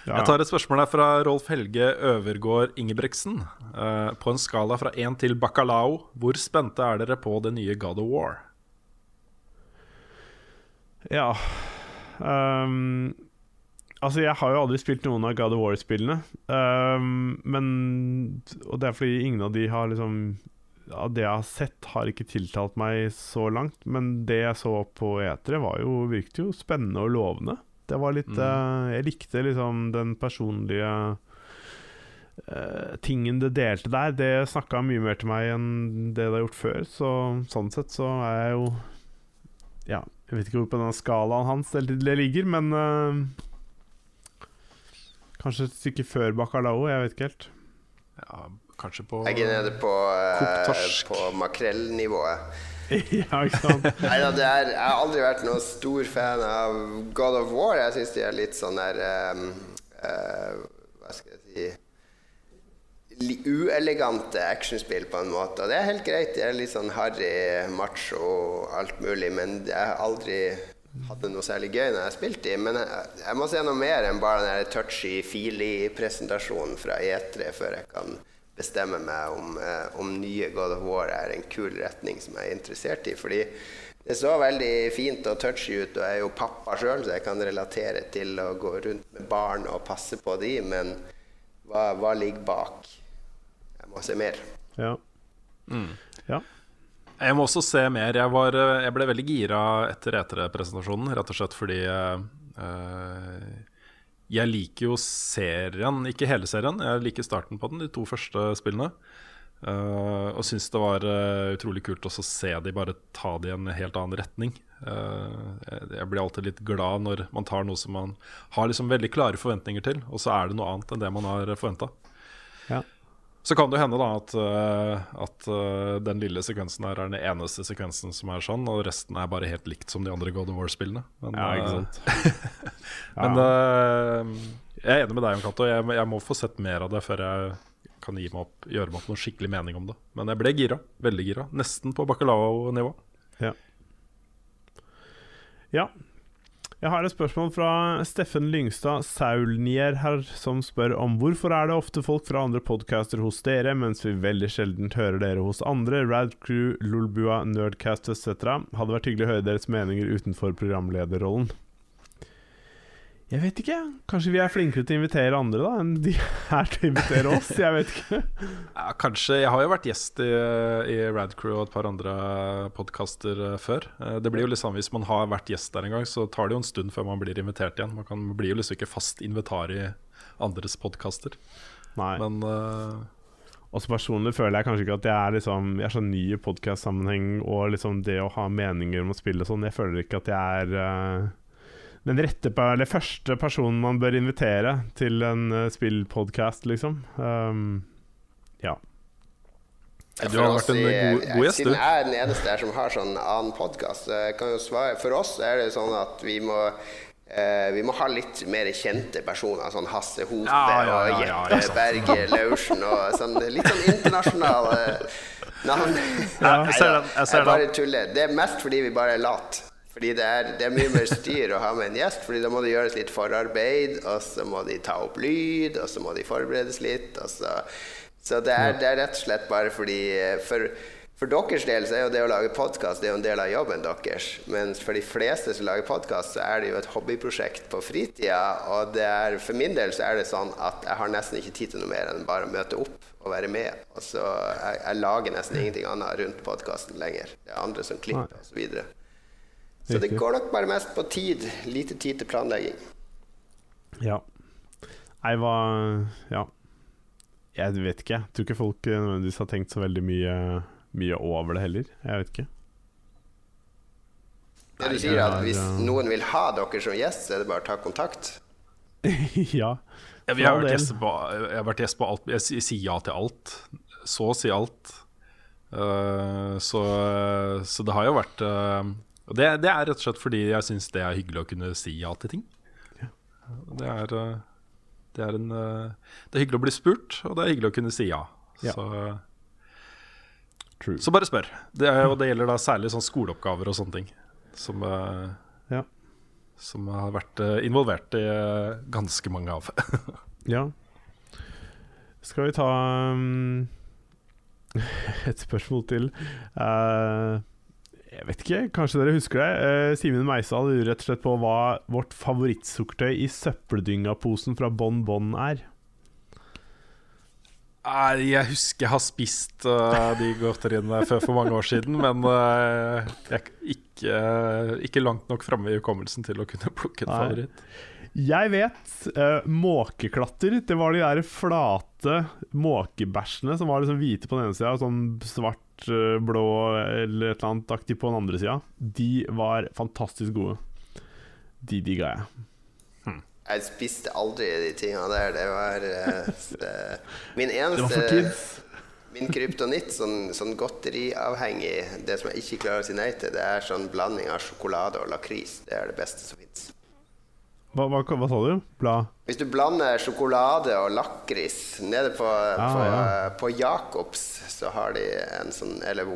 Ja. Jeg tar et spørsmål her fra Rolf Helge Øvergård Ingebrigtsen. Uh, på en skala fra én til bacalao, hvor spente er dere på det nye God of War? Ja um, Altså, jeg har jo aldri spilt noen av God of War-spillene. Um, men Og det er fordi ingen av de har liksom Av det jeg har sett, har ikke tiltalt meg så langt. Men det jeg så på E3, var jo, virket jo spennende og lovende. Det var litt eh, Jeg likte liksom den personlige Uh, tingen det delte der. Det snakka mye mer til meg enn det det har gjort før. Så sånn sett så er jeg jo Ja, jeg vet ikke hvor på den skalaen hans det, det ligger, men uh, Kanskje et stykke før bacalao, jeg vet ikke helt. Ja, kanskje på Jeg er nede på, uh, på makrellnivået. [laughs] ja, ikke sant? Nei, da, er, Jeg har aldri vært noen stor fan av God of War. Jeg syns de er litt sånn der um, uh, Hva skal jeg si Uelegante actionspill, på en måte. Og det er helt greit. Det er litt sånn harry, macho og alt mulig, men jeg har aldri hatt det noe særlig gøy når jeg har spilt de. Men jeg, jeg må se noe mer enn bare den der touchy-feely-presentasjonen fra E3 før jeg kan bestemme meg om, eh, om nye God of War er en kul retning som jeg er interessert i. Fordi det så veldig fint og touchy ut, og jeg er jo pappa sjøl, så jeg kan relatere til å gå rundt med barn og passe på de, men hva, hva ligger bak? Jeg må se mer. Ja. ja. Jeg må også se mer. Jeg, var, eh, jeg ble veldig gira etter E3-presentasjonen, rett og slett fordi eh, jeg liker jo serien, ikke hele serien. Jeg liker starten på den, de to første spillene. Uh, og syns det var uh, utrolig kult også å se de bare ta det i en helt annen retning. Uh, jeg, blir alltid litt glad når man tar noe som man har liksom veldig klare forventninger til, og så er det noe annet enn det man har forventa. Ja. Så kan det hende da at, eh, at eh, den lille sekvensen her er den eneste sekvensen som er sånn, og resten er bare helt likt som de andre God of War-spillene. Men, ja, ikke eh, sant. [laughs] men eh, jeg er enig med deg, Jon Cato. Jeg, jeg må få sett mer av det før jeg kan gi meg opp, gjøre meg opp noen skikkelig mening om det. Men jeg ble gira. Veldig gira. Nesten på bacalao-nivå. Ja. Ja. Jeg har et spørsmål fra Steffen Lyngstad Saulnier her, som spør om hvorfor er det ofte folk fra andre podcaster hos dere, mens vi veldig sjelden hører dere hos andre, Radcrew, Lolbua, Nerdcast etc. Hadde vært hyggelig å høre deres meninger utenfor programlederrollen. Jeg vet ikke. Kanskje vi er flinkere til å invitere andre da enn de [laughs] er til å invitere oss? Jeg vet ikke. [laughs] Ja, kanskje. Jeg har jo vært gjest i, i Radcrew og et par andre podkaster før. Eh, Det blir jo sånn Hvis man har vært gjest der en gang, så tar det jo en stund før man blir invitert igjen. Man kan, blir jo liksom ikke fast invitar i andres podkaster. Men uh, Også personlig føler jeg kanskje ikke at jeg er, liksom, jeg er så ny i podkast-sammenheng og liksom det å ha meninger om å spille og sånn. Jeg føler ikke at jeg er eh, den rette eller første personen man bør invitere til en uh, spillpodkast, liksom. Um, ja. Du har vært en si, god, god gjest, Siden jeg er den eneste her som har sånn annen podkast, for oss er det sånn at vi må Uh, vi må ha litt mer kjente personer, sånn Hasse Hote Ja, ja, ja, og ja, Jeppe ja. Berge Laursen og sånn, litt sånn internasjonale navn. Ja, [laughs] jeg ser det jeg ser jeg bare tuller. Det er mest fordi vi bare er late. Fordi det er, det er mye mer styr å ha med en gjest, Fordi da må det gjøres litt forarbeid, og så må de ta opp lyd, og så må de forberedes litt. Og så så det er, det er rett og slett bare fordi For, for deres del så er jo det å lage podkast en del av jobben deres. Men for de fleste som lager podkast, så er det jo et hobbyprosjekt på fritida. Og det er, for min del så er det sånn at jeg har nesten ikke tid til noe mer enn bare å møte opp og være med. Og så jeg, jeg lager nesten ingenting annet rundt podkasten lenger. Det er andre som klipper osv. Så, det går nok bare mest på tid. Lite tid til planlegging. Ja. Nei, hva Ja. Jeg vet ikke. Jeg tror ikke folk nødvendigvis har tenkt så veldig mye, mye over det heller. Jeg vet ikke. Det du sier, er at hvis eh, noen vil ha dere som gjest, så er det bare å ta kontakt. [laughs] ja. Jeg, jeg, har på, jeg har vært gjest på alt. Jeg sier- sier ja til alt. Så å si alt. Uh, så, så det har jo vært eh, og det, det er rett og slett fordi jeg syns det er hyggelig å kunne si ja til ting. Det er, eh, det, er en, eh, det er hyggelig å bli spurt, og det er hyggelig å kunne si ja. Ja. Så, True. så bare spør. Det, er, og det gjelder da særlig sånn skoleoppgaver og sånne ting. Som, eh, Ja. som har vært involvert i ganske mange av. [laughs] ja. Skal vi ta um, [laughs] et spørsmål til? Eh, jeg vet ikke, kanskje dere husker det. Uh, Simen Meisdal lurer rett og slett på hva vårt favorittsukkertøy i søppeldyngaposen fra Bon Bon er. Nei, jeg husker jeg har spist uh, de godteriene før for mange år siden, men uh, jeg er ikke, ikke langt nok framme i hukommelsen til å kunne plukke en Nei. favoritt. Jeg vet uh, måkeklatter. Det var de der flate måkebæsjene som var liksom hvite på den ene sida og sånn svart, eh, blå eller et eller annet aktig på den andre sida. De var fantastisk gode. De digga jeg. Jeg spiste aldri de tingene der. Det var uh, Min eneste min Det var. Min kryptonitt, sånn, sånn godteriavhengig, det som jeg ikke klarer å si nei til, det er sånn blanding av sjokolade og lakris. Det er det beste som fins. Hva, hva, hva sa du? Bla? Hvis du blander sjokolade og lakris nede på, på, ja. på Jacobs, så har de en sånn Eller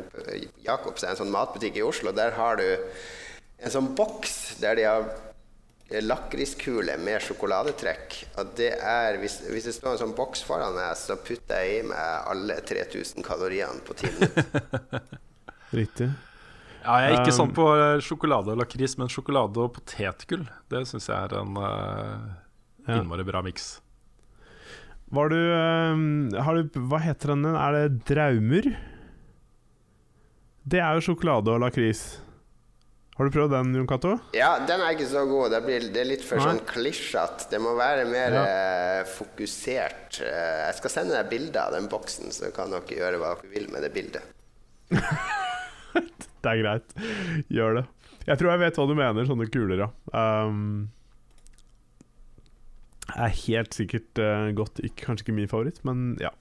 Jacobs er en sånn matbutikk i Oslo. Der har du en sånn boks der de har lakriskule med sjokoladetrekk. Og det er Hvis, hvis det står en sånn boks foran meg, så putter jeg i meg alle 3000 kaloriene på 10 minutter. [laughs] Riktig. Ja, jeg er ikke Um, sånn på eh, sjokolade og lakris, men sjokolade og potetgull, det syns jeg er en uh, innmari bra miks. Var du, har du Hva heter den? Er det Draumer? Det er jo sjokolade og lakris. Har du prøvd den, Jon Cato? Ja, den er ikke så god. Det, blir, det er litt for Nei. sånn klisjete. Det må være mer Ja. eh, fokusert. Jeg skal sende deg bilde av den boksen, så kan dere gjøre hva dere vil med det bildet. [laughs] Det er greit. Gjør det. Jeg tror jeg vet hva du mener, sånne kuler, ja. Um, er helt sikkert uh, godt. Ikke, kanskje ikke min favoritt, men ja.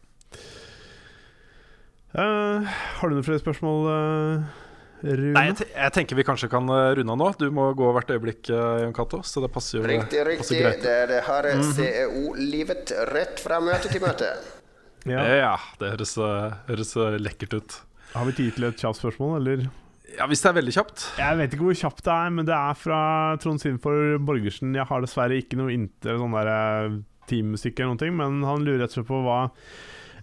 Uh, har du noen flere spørsmål, uh, Rune? Nei, jeg, jeg tenker vi kanskje kan runde av nå. Du må gå hvert øyeblikk, uh, Jon Cato, så det passer jo Riktig, riktig. greit. Det er det harde -hmm. CEO-livet rett fra møte til møte. ja. Ja, det høres, høres lekkert ut. Har vi tid til et kjapt spørsmål, eller? Ja, Hvis det er veldig kjapt. Jeg vet ikke hvor kjapt det er, men det er fra Trond Sinfor Borgersen. Jeg har dessverre ikke noe inter sånn eh, teammusikk eller noen ting, men han lurer rett og slett på hva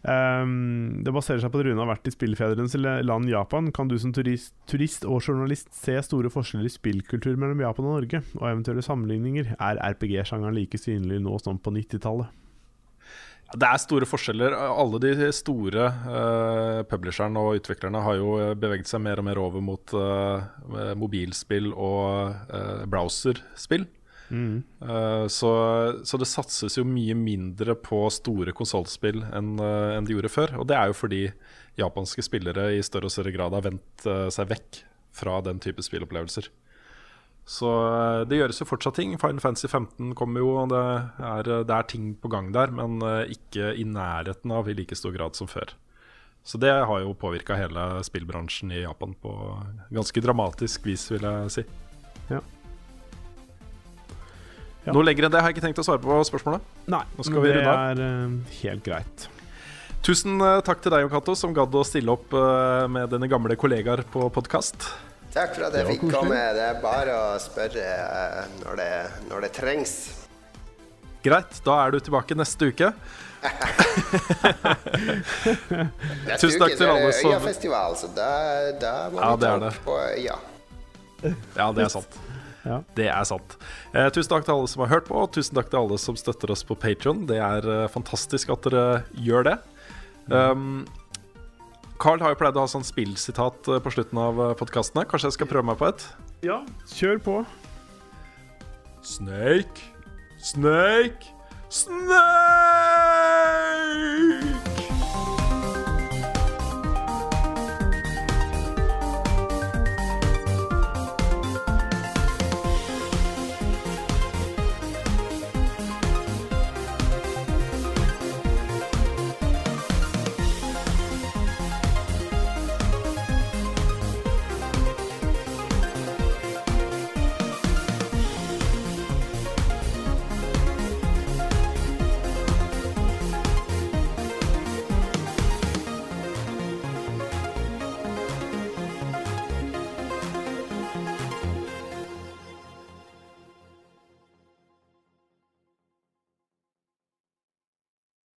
um, Det baserer seg på at Rune har vært i spillfedrenes land Japan. Kan du som turist, turist og journalist se store forskjeller i spillkultur mellom Japan og Norge, og eventuelle sammenligninger? Er RPG-sjangeren like synlig nå som på 90-tallet? Det er store forskjeller. Alle de store uh, publisherne og utviklerne har jo eh, beveget seg mer og mer over mot uh, mobilspill og uh, browserspill. Eh, så, så det satses jo mye mindre på store konsollspill enn enn det gjorde før. Og det er jo fordi japanske spillere i større og større grad har vendt seg vekk fra den type spillopplevelser. Så eh, det gjøres jo fortsatt ting. Final Fantasy 15 kommer jo, og det er, det er ting på gang der, men eh, ikke i nærheten av i like stor grad som før. Så det har jo påvirka hele spillbransjen i Japan på ganske dramatisk vis, vil jeg si. Ja. Ja. Noe lenger enn det har jeg ikke tenkt å svare på spørsmålet. Nei, men vi det er eh, helt greit. Tusen eh, takk til deg, Jon Cato, som gadd å stille opp eh, med dine gamle kollegaer på podkast. Takk for at jeg fikk koselig. komme. Det er bare å spørre eh, når det, når det trengs. Greit, da er du tilbake neste uke. Neste Tusen takk uke til alle det som- Øyafestival, så da, da må Ja, vi det ta er opp på Ja. Ja, det er sant. Ja. Det er sant. Eh, tusen takk til alle som har hørt på, og tusen takk til alle som støtter oss på Patron. Det er eh, fantastisk at dere gjør det. Um, Carl har jo pleid å ha sånn spillsitat eh, på slutten av eh, podkastene. Kanskje jeg skal prøve meg på et? Ja, kjør på. Snake, Snake, Snake!